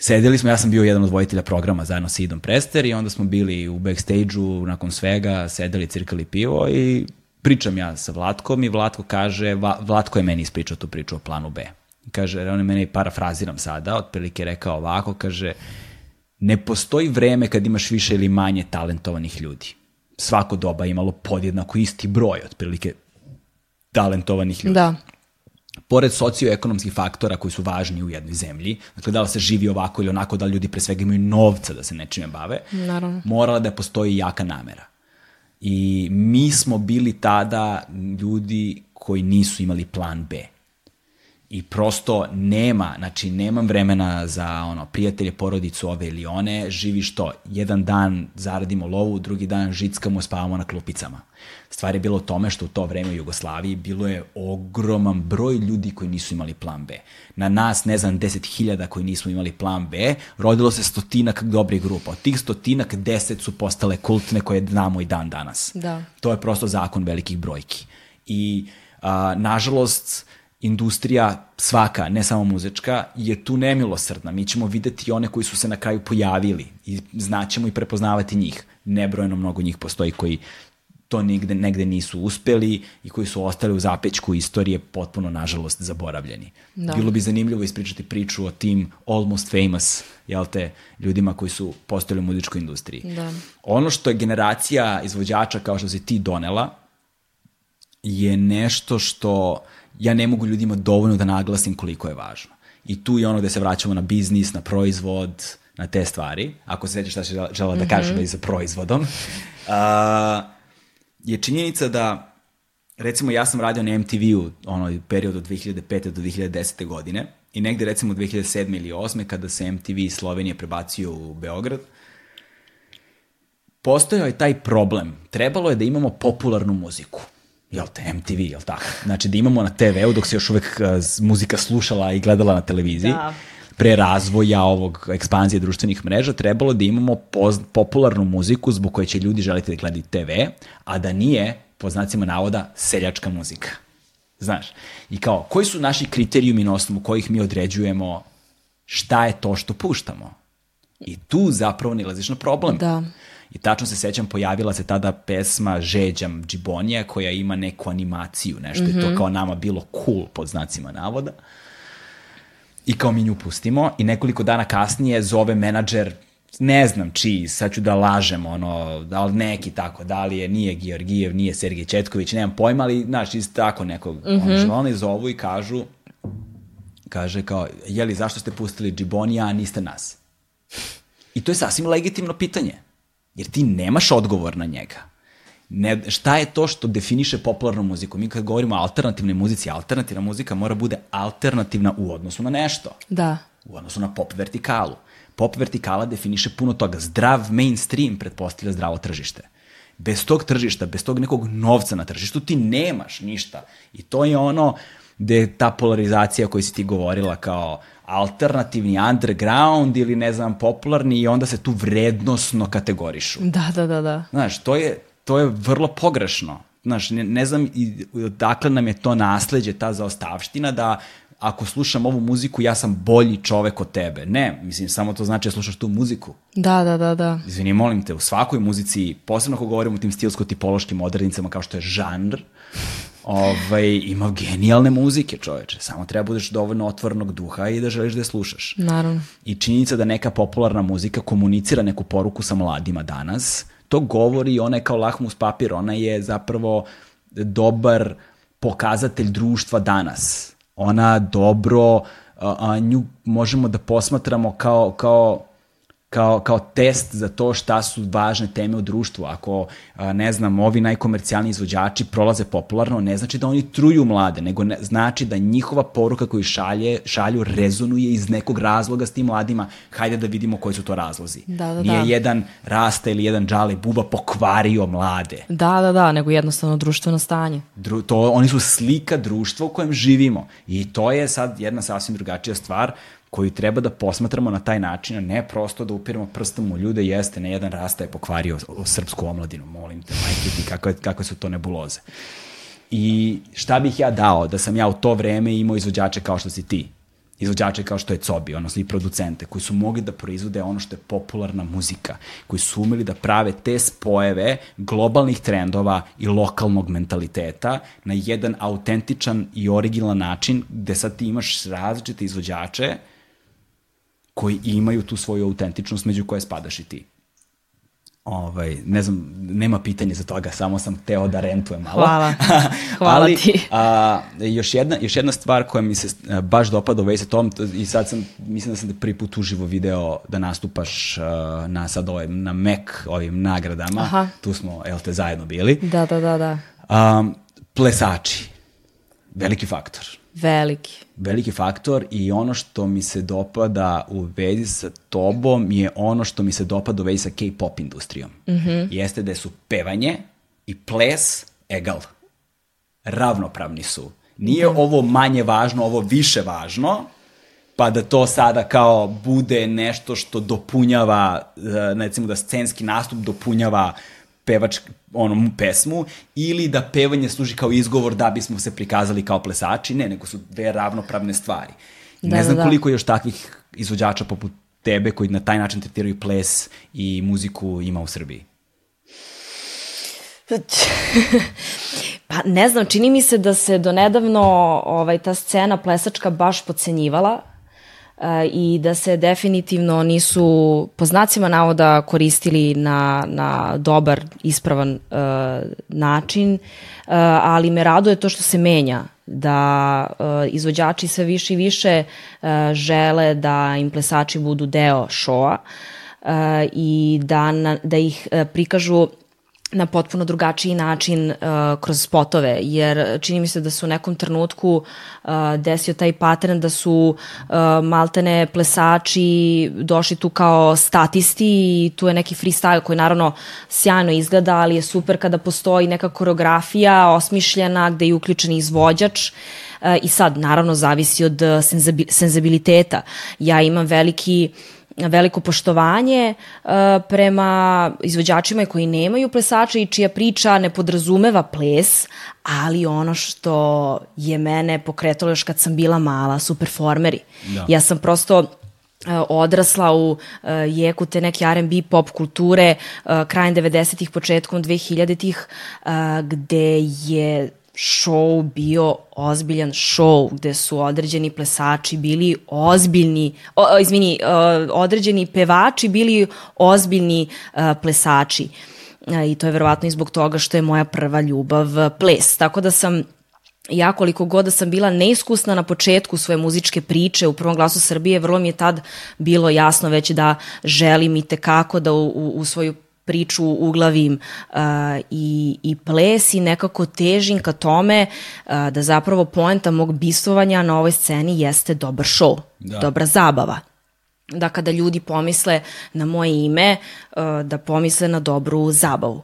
S1: Sedeli smo, ja sam bio jedan od vojitelja programa zajedno sa Idom Prester i onda smo bili u backstage-u nakon svega, sedeli, cirkali pivo i pričam ja sa Vlatkom i Vlatko kaže, Vlatko je meni ispričao tu priču o planu B. Kaže, on je meni parafraziram sada, otprilike rekao ovako, kaže, ne postoji vreme kad imaš više ili manje talentovanih ljudi. Svako doba imalo podjednako isti broj, otprilike, talentovanih ljudi.
S2: Da.
S1: Pored socioekonomskih faktora koji su važni u jednoj zemlji, dakle da li se živi ovako ili onako, da li ljudi pre svega imaju novca da se nečime bave,
S2: Naravno.
S1: morala da postoji jaka namera. I mi smo bili tada ljudi koji nisu imali plan B. I prosto nema, znači nemam vremena za ono prijatelje, porodicu ove ili one, živi što? Jedan dan zaradimo lovu, drugi dan žickamo, spavamo na klupicama. Stvar je bilo u tome što u to vreme u Jugoslaviji bilo je ogroman broj ljudi koji nisu imali plan B. Na nas, ne znam, deset hiljada koji nismo imali plan B, rodilo se stotinak dobrih grupa. Od tih stotinak deset su postale kultne koje znamo i dan danas.
S2: Da.
S1: To je prosto zakon velikih brojki. I, a, nažalost, industrija svaka, ne samo muzička, je tu nemilosrdna. Mi ćemo videti one koji su se na kraju pojavili i znaćemo i prepoznavati njih. Nebrojeno mnogo njih postoji koji to negde, negde nisu uspeli i koji su ostali u zapećku istorije potpuno, nažalost, zaboravljeni. Da. Bilo bi zanimljivo ispričati priču o tim almost famous, jel te, ljudima koji su postojali u muzičkoj industriji.
S2: Da.
S1: Ono što je generacija izvođača kao što si ti donela, je nešto što ja ne mogu ljudima dovoljno da naglasim koliko je važno. I tu je ono gde se vraćamo na biznis, na proizvod, na te stvari. Ako se sećaš šta se žela da kažem mm -hmm. za proizvodom. *laughs* Uh, je činjenica da recimo ja sam radio na MTV-u ono period od 2005. do 2010. godine i negde recimo 2007. ili 2008. kada se MTV iz Slovenije prebacio u Beograd, postojao je taj problem. Trebalo je da imamo popularnu muziku. Jel te, MTV, jel tako? Znači da imamo na TV-u dok se još uvek uh, muzika slušala i gledala na televiziji. Da pre razvoja ovog ekspanzije društvenih mreža trebalo da imamo poz, popularnu muziku zbog koje će ljudi želiti da gledaju TV, a da nije, po znacima navoda, seljačka muzika. Znaš, i kao, koji su naši kriterijumi na osnovu kojih mi određujemo šta je to što puštamo? I tu zapravo nilaziš na problem.
S2: Da.
S1: I tačno se sećam, pojavila se tada pesma Žeđam Džibonija koja ima neku animaciju, nešto mm -hmm. je to mhm. kao nama bilo cool pod znacima navoda. I kao mi nju pustimo i nekoliko dana kasnije zove menadžer ne znam čiji, sad ću da lažem, ono, da li neki tako, da li je, nije Georgijev, nije Sergej Četković, nemam pojma, ali, znaš, isto tako nekog, mm -hmm. ono, oni zovu i kažu, kaže kao, jeli, zašto ste pustili Džibonija, a niste nas? I to je sasvim legitimno pitanje, jer ti nemaš odgovor na njega. Ne, šta je to što definiše popularnu muziku? Mi kad govorimo o alternativnoj muzici, alternativna muzika mora bude alternativna u odnosu na nešto.
S2: Da.
S1: U odnosu na pop vertikalu. Pop vertikala definiše puno toga. Zdrav mainstream pretpostavlja zdravo tržište. Bez tog tržišta, bez tog nekog novca na tržištu ti nemaš ništa. I to je ono gde je ta polarizacija koju si ti govorila kao alternativni underground ili ne znam popularni i onda se tu vrednosno kategorišu.
S2: Da, da, da, da.
S1: Znaš, to je, to je vrlo pogrešno. Znaš, ne, ne znam i dakle nam je to nasledđe, ta zaostavština da ako slušam ovu muziku, ja sam bolji čovek od tebe. Ne, mislim, samo to znači da slušaš tu muziku.
S2: Da, da, da, da.
S1: Izvini, molim te, u svakoj muzici, posebno ako govorimo o tim stilsko-tipološkim odrednicama kao što je žanr, ovaj, ima genijalne muzike, čoveče. Samo treba budeš dovoljno otvornog duha i da želiš da je slušaš.
S2: Naravno.
S1: I činjenica da neka popularna muzika komunicira neku poruku sa mladima danas, to govori, ona je kao lahmus papir, ona je zapravo dobar pokazatelj društva danas. Ona dobro, a, a nju možemo da posmatramo kao, kao kao, kao test za to šta su važne teme u društvu. Ako, ne znam, ovi najkomercijalni izvođači prolaze popularno, ne znači da oni truju mlade, nego ne, znači da njihova poruka koju šalje, šalju rezonuje iz nekog razloga s tim mladima. Hajde da vidimo koji su to razlozi.
S2: Da, da,
S1: Nije
S2: da.
S1: jedan rasta ili jedan džale buba pokvario mlade.
S2: Da, da, da, nego jednostavno društveno stanje.
S1: Dru, to, oni su slika društva u kojem živimo. I to je sad jedna sasvim drugačija stvar koju treba da posmatramo na taj način, a ne prosto da upiramo prstom u ljude, jeste, ne jedan rasta je pokvario o, srpsku omladinu, molim te, majke ti, kakve, kakve su to nebuloze. I šta bih ja dao da sam ja u to vreme imao izvođače kao što si ti, izvođače kao što je Cobi, odnosno i producente, koji su mogli da proizvode ono što je popularna muzika, koji su umeli da prave te spojeve globalnih trendova i lokalnog mentaliteta na jedan autentičan i originalan način, gde sad ti imaš različite izvođače koji imaju tu svoju autentičnost među koje spadaš i ti. Ovaj, ne znam, nema pitanja za toga, samo sam teo da rentujem malo.
S2: Hvala. *laughs* Hvala
S1: Ali,
S2: ti.
S1: A, još, jedna, još jedna stvar koja mi se baš dopada u vezi tom, to, i sad sam, mislim da sam te prvi put uživo video da nastupaš a, na sad ovaj, na MEC ovim nagradama.
S2: Aha.
S1: Tu smo, jel te, zajedno bili.
S2: Da, da, da, da.
S1: Um, plesači. Veliki faktor
S2: Veliki.
S1: veliki faktor i ono što mi se dopada u vezi sa tobom je ono što mi se dopada u vezi sa K-pop industrijom. Mm -hmm. Jeste da su pevanje i ples egal. Ravnopravni su. Nije da. ovo manje važno, ovo više važno, pa da to sada kao bude nešto što dopunjava, eh, recimo da scenski nastup dopunjava pevač, ono, pesmu, ili da pevanje služi kao izgovor da bismo se prikazali kao plesači, ne, nego su dve ravnopravne stvari. I
S2: Da,
S1: ne znam
S2: da, da.
S1: koliko je još takvih izvođača poput tebe koji na taj način tretiraju ples i muziku ima u Srbiji. *laughs*
S2: Pa ne znam, čini mi se da se donedavno ovaj, ta scena plesačka baš pocenjivala i da se definitivno nisu po znacima navoda koristili na, na dobar, ispravan uh, način, uh, ali me raduje to što se menja da uh, izvođači sve više i više uh, žele da im plesači budu deo šoa uh, i da, na, da ih uh, prikažu na potpuno drugačiji način uh, kroz spotove, jer čini mi se da su u nekom trenutku uh, desio taj pattern da su uh, maltene plesači došli tu kao statisti i tu je neki freestyle koji naravno sjajno izgleda, ali je super kada postoji neka koreografija osmišljena gde je uključen izvođač uh, i sad naravno zavisi od uh, senzabiliteta. Ja imam veliki veliko poštovanje uh, prema izvođačima koji nemaju plesača i čija priča ne podrazumeva ples, ali ono što je mene pokretalo još kad sam bila mala su performeri.
S1: Da.
S2: Ja sam prosto uh, odrasla u uh, jeku te neke R&B pop kulture krajem 90-ih, početkom 2000-ih, uh, gde je show bio ozbiljan show gde su određeni plesači bili ozbiljni, o, izvini, o, određeni pevači bili ozbiljni o, plesači. E, I to je verovatno i zbog toga što je moja prva ljubav ples. Tako da sam ja koliko god da sam bila neiskusna na početku svoje muzičke priče u prvom glasu Srbije, vrlo mi je tad bilo jasno već da želim i tekako da u, u, u svoju priču uglavim uh, i, i ples i nekako težim ka tome uh, da zapravo poenta mog bistvovanja na ovoj sceni jeste dobar show, da. dobra zabava da kada ljudi pomisle na moje ime, uh, da pomisle na dobru zabavu.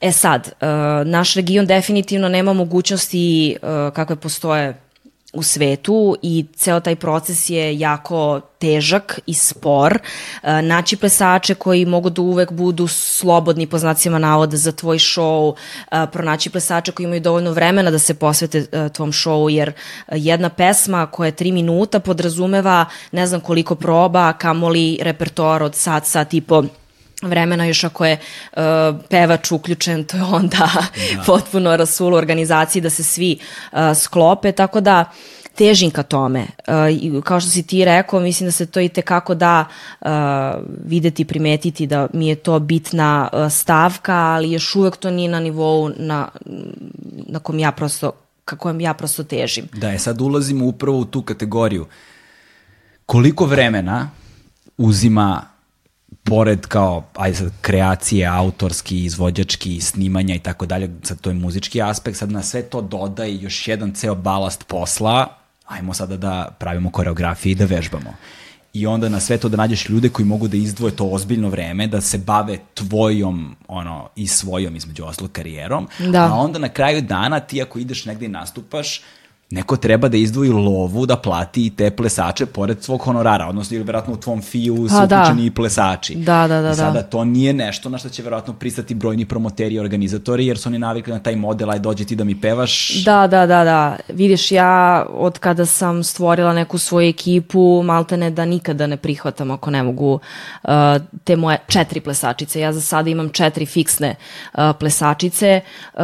S2: E sad, uh, naš region definitivno nema mogućnosti uh, kakve postoje u svetu i ceo taj proces je jako težak i spor. E, naći plesače koji mogu da uvek budu slobodni po znacima navoda za tvoj show, e, pronaći plesače koji imaju dovoljno vremena da se posvete e, tvom showu, jer jedna pesma koja je tri minuta podrazumeva ne znam koliko proba, kamoli repertoar od sat, sat i po vremena još ako je uh, pevač uključen, to je onda da. *laughs* potpuno rasul organizaciji da se svi uh, sklope, tako da težim ka tome. Uh, kao što si ti rekao, mislim da se to i tekako da uh, videti, primetiti da mi je to bitna uh, stavka, ali još uvek to nije na nivou na, na kom ja prosto, kako ja prosto težim.
S1: Da, je sad ulazimo upravo u tu kategoriju. Koliko vremena uzima pored kao aj sad kreacije, autorski, izvođački, snimanja i tako dalje, sad to je muzički aspekt, sad na sve to dodaje još jedan ceo balast posla, ajmo sada da pravimo koreografije i da vežbamo. I onda na sve to da nađeš ljude koji mogu da izdvoje to ozbiljno vreme, da se bave tvojom ono, i svojom između oslo karijerom, da. a onda na kraju dana ti ako ideš negde i nastupaš, neko treba da izdvoji lovu da plati i te plesače pored svog honorara, odnosno ili verovatno u tvom fiju su pa, da. uključeni i plesači.
S2: Da, da, da.
S1: I sada
S2: da.
S1: to nije nešto na što će verovatno pristati brojni promoteri i organizatori, jer su oni navikli na taj model, aj dođe ti da mi pevaš.
S2: Da, da, da, da. Vidiš, ja od kada sam stvorila neku svoju ekipu, maltene da nikada ne prihvatam ako ne mogu uh, te moje četiri plesačice. Ja za sada imam četiri fiksne uh, plesačice uh,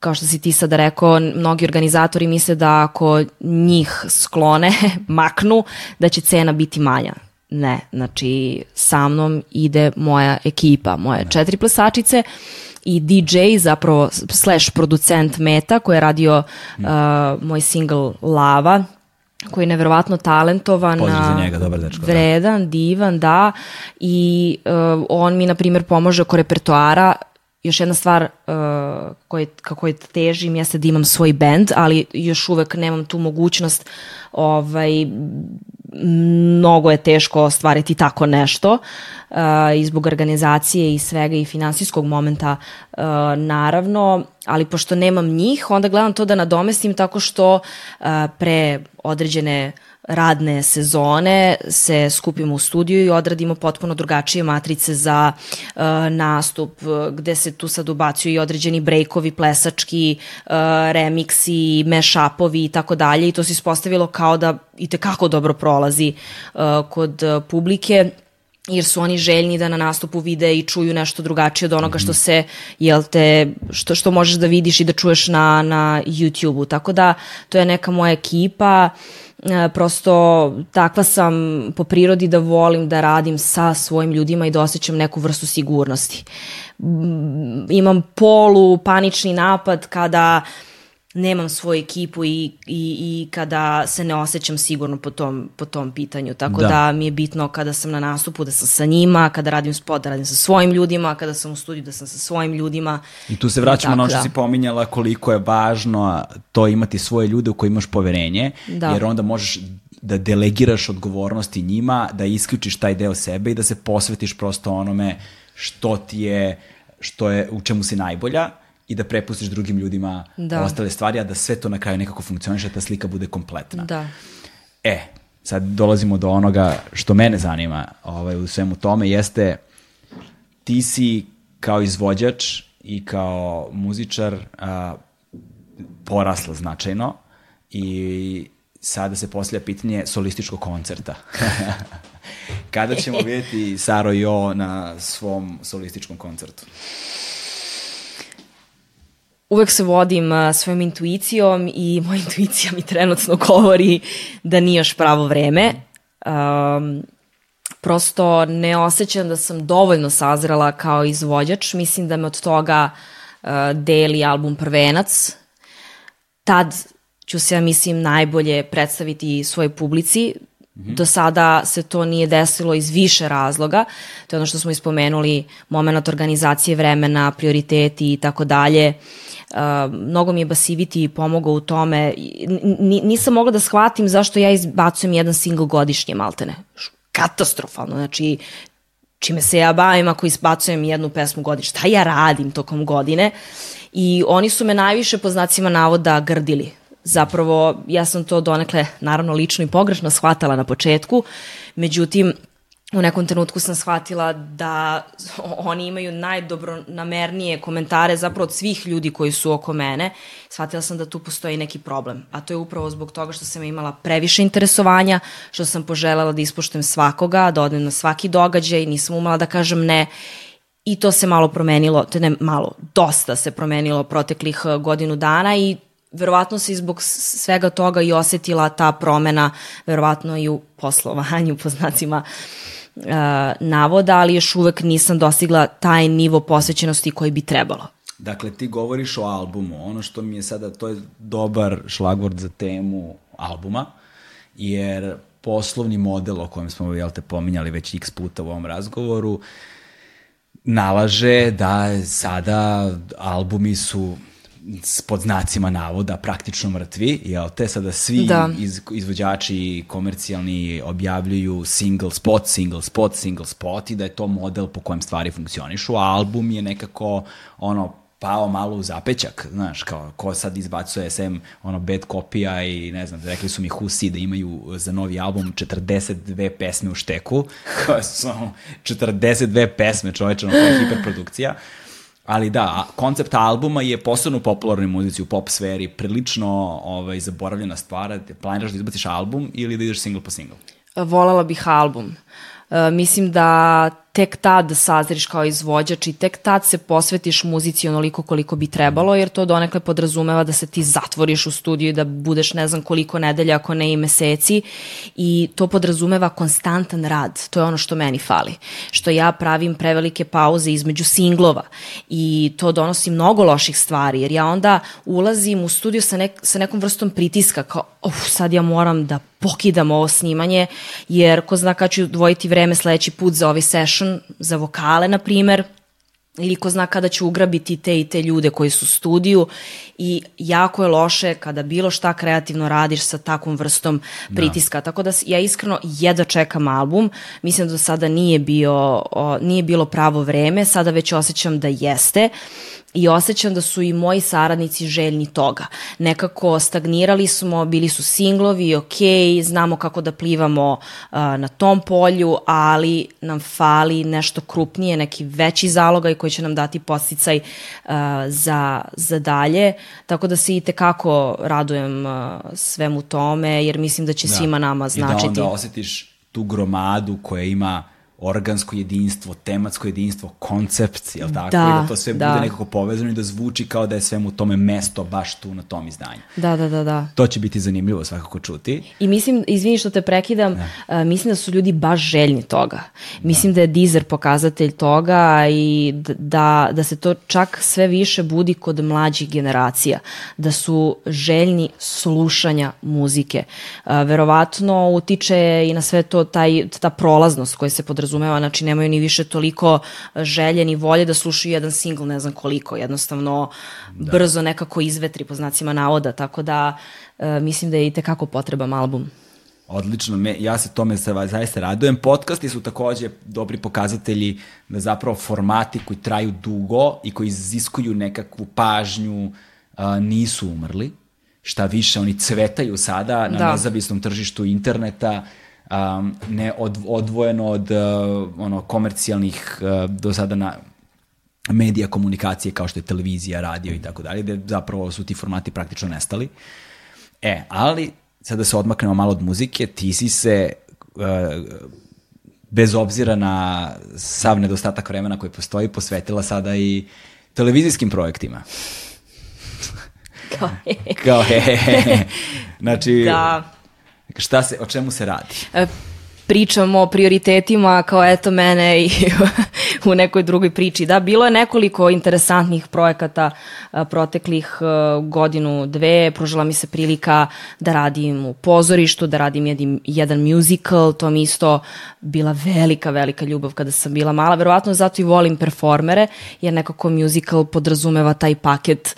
S2: kao što si ti sada rekao, mnogi organizatori misle da ako njih sklone, *laughs* maknu, da će cena biti manja. Ne, znači sa mnom ide moja ekipa, moje ne. četiri plesačice i DJ, zapravo slash producent Meta koji je radio uh, moj single Lava, koji je neverovatno talentovan,
S1: Pozdrav za njega, dobar dečko,
S2: da. vredan, da. divan, da, i uh, on mi, na primjer, pomaže oko repertoara još jedna stvar uh, kako je težim jeste da imam svoj band, ali još uvek nemam tu mogućnost ovaj, mnogo je teško ostvariti tako nešto uh, i zbog organizacije i svega i finansijskog momenta uh, naravno, ali pošto nemam njih, onda gledam to da nadomestim tako što uh, pre određene uh, radne sezone se skupimo u studiju i odradimo potpuno drugačije matrice za uh, nastup, gde se tu sad ubacuju i određeni brejkovi, plesački, uh, remiksi, mashupovi i tako dalje i to se ispostavilo kao da i tekako dobro prolazi uh, kod uh, publike jer su oni željni da na nastupu vide i čuju nešto drugačije od onoga što mhm. se, jel te, što, što možeš da vidiš i da čuješ na, na YouTube-u. Tako da, to je neka moja ekipa, e, prosto takva sam po prirodi da volim da radim sa svojim ljudima i da osjećam neku vrstu sigurnosti. Imam polu panični napad kada uh, nemam svoju ekipu i, i, i kada se ne osjećam sigurno po tom, po tom pitanju. Tako da. da mi je bitno kada sam na nastupu da sam sa njima, kada radim spot da radim sa svojim ljudima, kada sam u studiju da sam sa svojim ljudima.
S1: I tu se vraćamo na ono što da. si pominjala koliko je važno to imati svoje ljude u koje imaš poverenje, da. jer onda možeš da delegiraš odgovornosti njima, da isključiš taj deo sebe i da se posvetiš prosto onome što ti je, što je, u čemu si najbolja i da prepustiš drugim ljudima da. ostale stvari, a da sve to na kraju nekako funkcioniše, da ta slika bude kompletna.
S2: Da.
S1: E, sad dolazimo do onoga što mene zanima ovaj, u svemu tome, jeste ti si kao izvođač i kao muzičar a, porasla značajno i sada se poslija pitanje solističkog koncerta. *laughs* Kada ćemo *laughs* vidjeti Saro i O na svom solističkom koncertu?
S2: Uvek se vodim svojom intuicijom i *laughs* moja intuicija mi trenutno govori da nije još pravo vreme. Um, prosto ne osjećam da sam dovoljno sazrela kao izvođač. Mislim da me od toga uh, deli album Prvenac. Tad ću se, ja mislim, najbolje predstaviti svojoj publici. -hmm. Do sada se to nije desilo iz više razloga. To je ono što smo ispomenuli, moment organizacije vremena, prioriteti i tako dalje. Uh, mnogo mi je Basiviti pomogao u tome. N nisam mogla da shvatim zašto ja izbacujem jedan single godišnje, maltene. Katastrofalno. Znači, čime se ja bavim ako izbacujem jednu pesmu godišnje. Šta ja radim tokom godine? I oni su me najviše po znacima navoda grdili zapravo ja sam to donekle naravno lično i pogrešno shvatala na početku, međutim u nekom trenutku sam shvatila da *laughs* oni imaju najdobronamernije komentare zapravo od svih ljudi koji su oko mene. Shvatila sam da tu postoji neki problem, a to je upravo zbog toga što sam imala previše interesovanja, što sam poželjela da ispoštujem svakoga, da odem na svaki događaj, nisam umela da kažem ne I to se malo promenilo, te ne malo, dosta se promenilo proteklih godinu dana i verovatno se zbog svega toga i osetila ta promena, verovatno i u poslovanju, po znacima uh, navoda, ali još uvek nisam dostigla taj nivo posvećenosti koji bi trebalo.
S1: Dakle, ti govoriš o albumu. Ono što mi je sada, to je dobar šlagvord za temu albuma, jer poslovni model o kojem smo, jel te, pominjali već x puta u ovom razgovoru, nalaže da sada albumi su pod znacima navoda praktično mrtvi, jel te sada svi da. iz, izvođači komercijalni objavljuju single spot, single spot, single spot i da je to model po kojem stvari funkcionišu, a album je nekako ono pao malo u zapećak, znaš, kao ko sad izbacuje SM ono bad kopija i ne znam, rekli su mi Husi da imaju za novi album 42 pesme u šteku, *laughs* koje su 42 pesme čoveče, ono, koja je hiperprodukcija. Ali da, koncept albuma je posebno u popularnoj muzici, u pop sferi, prilično ovaj, zaboravljena stvar. Planiraš da izbaciš album ili da ideš single po single?
S2: Volala bih album. Uh, mislim da tek tad sazriš kao izvođač i tek tad se posvetiš muzici onoliko koliko bi trebalo, jer to donekle podrazumeva da se ti zatvoriš u studiju i da budeš ne znam koliko nedelja, ako ne i meseci i to podrazumeva konstantan rad. To je ono što meni fali. Što ja pravim prevelike pauze između singlova i to donosi mnogo loših stvari, jer ja onda ulazim u studiju sa, nek, sa nekom vrstom pritiska, kao, uf, sad ja moram da pokidam ovo snimanje, jer ko zna kad ću dvojiti vreme sledeći put za ovaj session, za vokale, na primer, ili ko zna kada ću ugrabiti te i te ljude koji su u studiju i jako je loše kada bilo šta kreativno radiš sa takvom vrstom da. pritiska. Da. Tako da ja iskreno jedva čekam album. Mislim da do sada nije, bio, o, nije bilo pravo vreme, sada već osjećam da jeste i osjećam da su i moji saradnici željni toga. Nekako stagnirali smo, bili su singlovi, ok, znamo kako da plivamo uh, na tom polju, ali nam fali nešto krupnije, neki veći zalogaj koji će nam dati posticaj uh, za, za dalje. Tako da se i tekako radujem uh, svemu tome, jer mislim da će da. svima nama značiti. I
S1: da onda osetiš tu gromadu koja ima organsko jedinstvo, tematsko jedinstvo, koncept, jel tako? Da, I da to sve da. bude nekako povezano i da zvuči kao da je svemu tome mesto baš tu na tom izdanju.
S2: Da, da, da, da.
S1: To će biti zanimljivo svakako čuti.
S2: I mislim, izvini što te prekidam, da. uh, mislim da su ljudi baš željni toga. Mislim da, da je Deezer pokazatelj toga i da, da se to čak sve više budi kod mlađih generacija. Da su željni slušanja muzike. Uh, verovatno utiče i na sve to taj, ta prolaznost koja se podrazumije podrazumeva, znači nemaju ni više toliko želje ni volje da slušaju jedan single, ne znam koliko, jednostavno da. brzo nekako izvetri po znacima navoda, tako da e, mislim da je i tekako potreban album.
S1: Odlično, me, ja se tome zaista radujem. Podcasti su takođe dobri pokazatelji da zapravo formati koji traju dugo i koji iziskuju nekakvu pažnju a, nisu umrli. Šta više, oni cvetaju sada na da. nezavisnom tržištu interneta um, ne od, odvojeno od uh, ono komercijalnih uh, do sada na medija komunikacije kao što je televizija, radio i tako dalje, gde zapravo su ti formati praktično nestali. E, ali sada se odmaknemo malo od muzike, ti si se uh, bez obzira na sav nedostatak vremena koji postoji, posvetila sada i televizijskim projektima.
S2: Kao, *laughs*
S1: Kao he, he, he. Znači,
S2: da.
S1: Šta se, o čemu se radi?
S2: E, pričamo o prioritetima kao eto mene i *laughs* u nekoj drugoj priči. Da, bilo je nekoliko interesantnih projekata a, proteklih a, godinu, dve. Pružila mi se prilika da radim u pozorištu, da radim jedan, jedan musical. To mi isto bila velika, velika ljubav kada sam bila mala. Verovatno zato i volim performere, jer nekako musical podrazumeva taj paket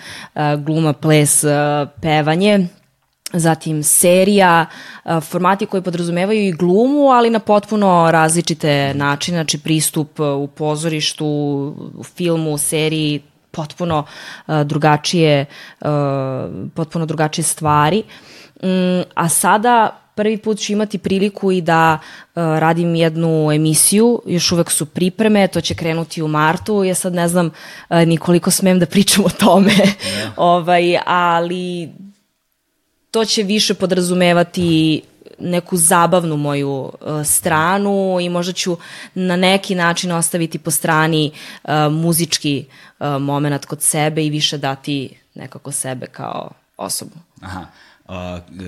S2: gluma, ples, pevanje zatim serija, formati koji podrazumevaju i glumu, ali na potpuno različite načine, znači pristup u pozorištu, u filmu, u seriji, potpuno drugačije, potpuno drugačije stvari. Mm, a sada prvi put ću imati priliku i da uh, radim jednu emisiju, još uvek su pripreme, to će krenuti u martu, ja sad ne znam uh, ni koliko smem da pričam o tome, yeah. *laughs* ovaj, ali to će više podrazumevati neku zabavnu moju uh, stranu i možda ću na neki način ostaviti po strani uh, muzički uh, moment kod sebe i više dati nekako sebe kao osobu.
S1: Aha. Uh,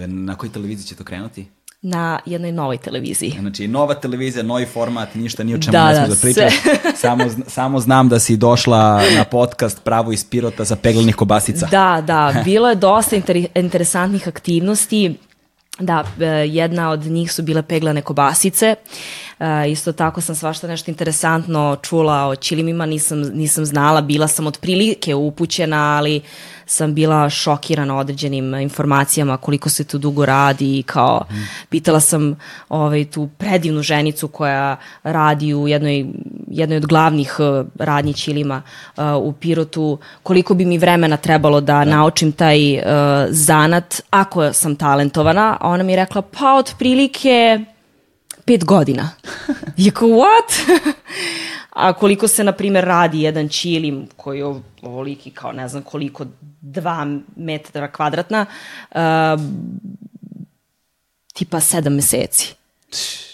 S1: na kojoj televiziji će to krenuti?
S2: Na jednoj novoj televiziji.
S1: Znači, nova televizija, novi format, ništa, ni o čemu da, ne da, da pričaš. samo, samo znam da si došla na podcast Pravo iz Pirota za peglenih kobasica.
S2: Da, da, bilo je dosta inter, interesantnih aktivnosti. Da, e, jedna od njih su bile peglane kobasice. Uh, isto tako sam svašta nešto interesantno čula o čilimima, nisam, nisam znala, bila sam otprilike upućena, ali sam bila šokirana određenim informacijama koliko se tu dugo radi i kao mm. pitala sam ovaj, tu predivnu ženicu koja radi u jednoj, jednoj od glavnih uh, radnji Ćilima uh, u Pirotu koliko bi mi vremena trebalo da, da. naučim taj uh, zanat ako sam talentovana, a ona mi je rekla pa otprilike pet godina. Je kao, what? a koliko se, na primjer, radi jedan čilim koji je ovoliki kao ne znam koliko, dva metra kvadratna, uh, tipa sedam meseci.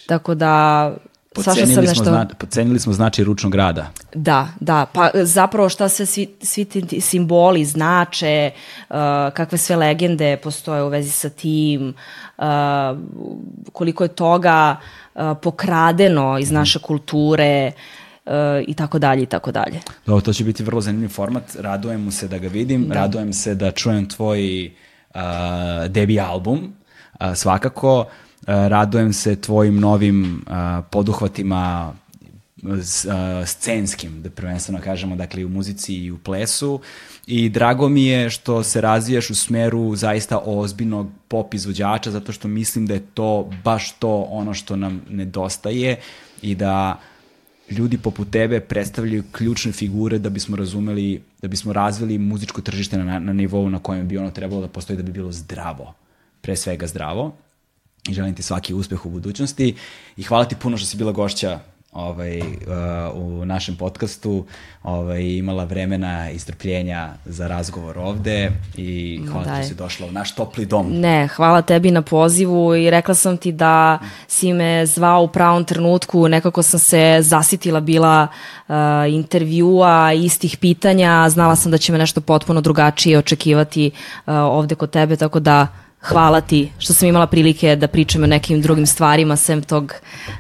S2: Tako da
S1: Pocenili, sam nešto... smo zna, pocenili smo značaj ručnog rada.
S2: Da, da. Pa zapravo šta se svi, svi ti simboli znače, uh, kakve sve legende postoje u vezi sa tim, uh, koliko je toga uh, pokradeno iz naše kulture, i tako dalje i tako dalje.
S1: Dobro, to će biti vrlo zanimljiv format. Radujem mu se da ga vidim, da. radujem se da čujem tvoj uh, debi album, uh, svakako. Uh, radujem se tvojim novim uh, poduhvatima scenskim, da prvenstveno kažemo, dakle i u muzici i u plesu i drago mi je što se razvijaš u smeru zaista ozbiljnog pop izvođača zato što mislim da je to baš to ono što nam nedostaje i da ljudi poput tebe predstavljaju ključne figure da bismo razumeli, da bismo razvili muzičko tržište na, na nivou na kojem bi ono trebalo da postoji da bi bilo zdravo. Pre svega zdravo. I želim ti svaki uspeh u budućnosti. I hvala ti puno što si bila gošća ovaj, uh, u našem podcastu ovaj, imala vremena i strpljenja za razgovor ovde i hvala Daj. ti si došla u naš topli dom.
S2: Ne, hvala tebi na pozivu i rekla sam ti da si me zvao u pravom trenutku, nekako sam se zasitila bila uh, intervjua, istih pitanja, znala sam da će me nešto potpuno drugačije očekivati uh, ovde kod tebe, tako da hvala ti što sam imala prilike da pričam o nekim drugim stvarima sem tog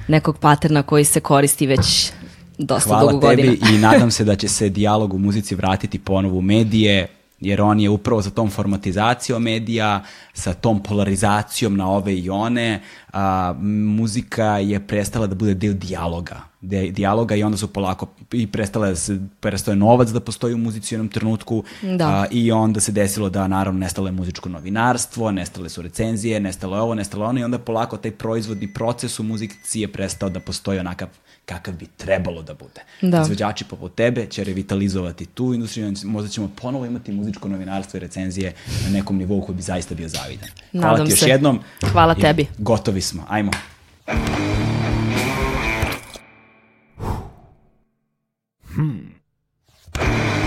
S2: nekog paterna koji se koristi već dosta hvala dugo godina.
S1: Hvala tebi i *laughs* nadam se da će se dijalog u muzici vratiti ponovo u medije, jer on je upravo za tom formatizacijom medija, sa tom polarizacijom na ove i one, a, muzika je prestala da bude deo dijaloga, dijaloga i onda su polako i prestala da se, prestao je novac da postoji u muzici u jednom trenutku da. a, i onda se desilo da naravno nestalo je muzičko novinarstvo, nestale su recenzije, nestalo je ovo, nestalo ono i onda polako taj proizvodni proces u muzici je prestao da postoji onakav kakav bi trebalo da bude. Da. Izvođači poput tebe će revitalizovati tu industriju, možda ćemo ponovo imati muzičko novinarstvo i recenzije na nekom nivou koji bi zaista bio zavidan. Hvala Nadam ti još se. jednom.
S2: Hvala tebi.
S1: Gotovi smo. Ajmo. Hmm.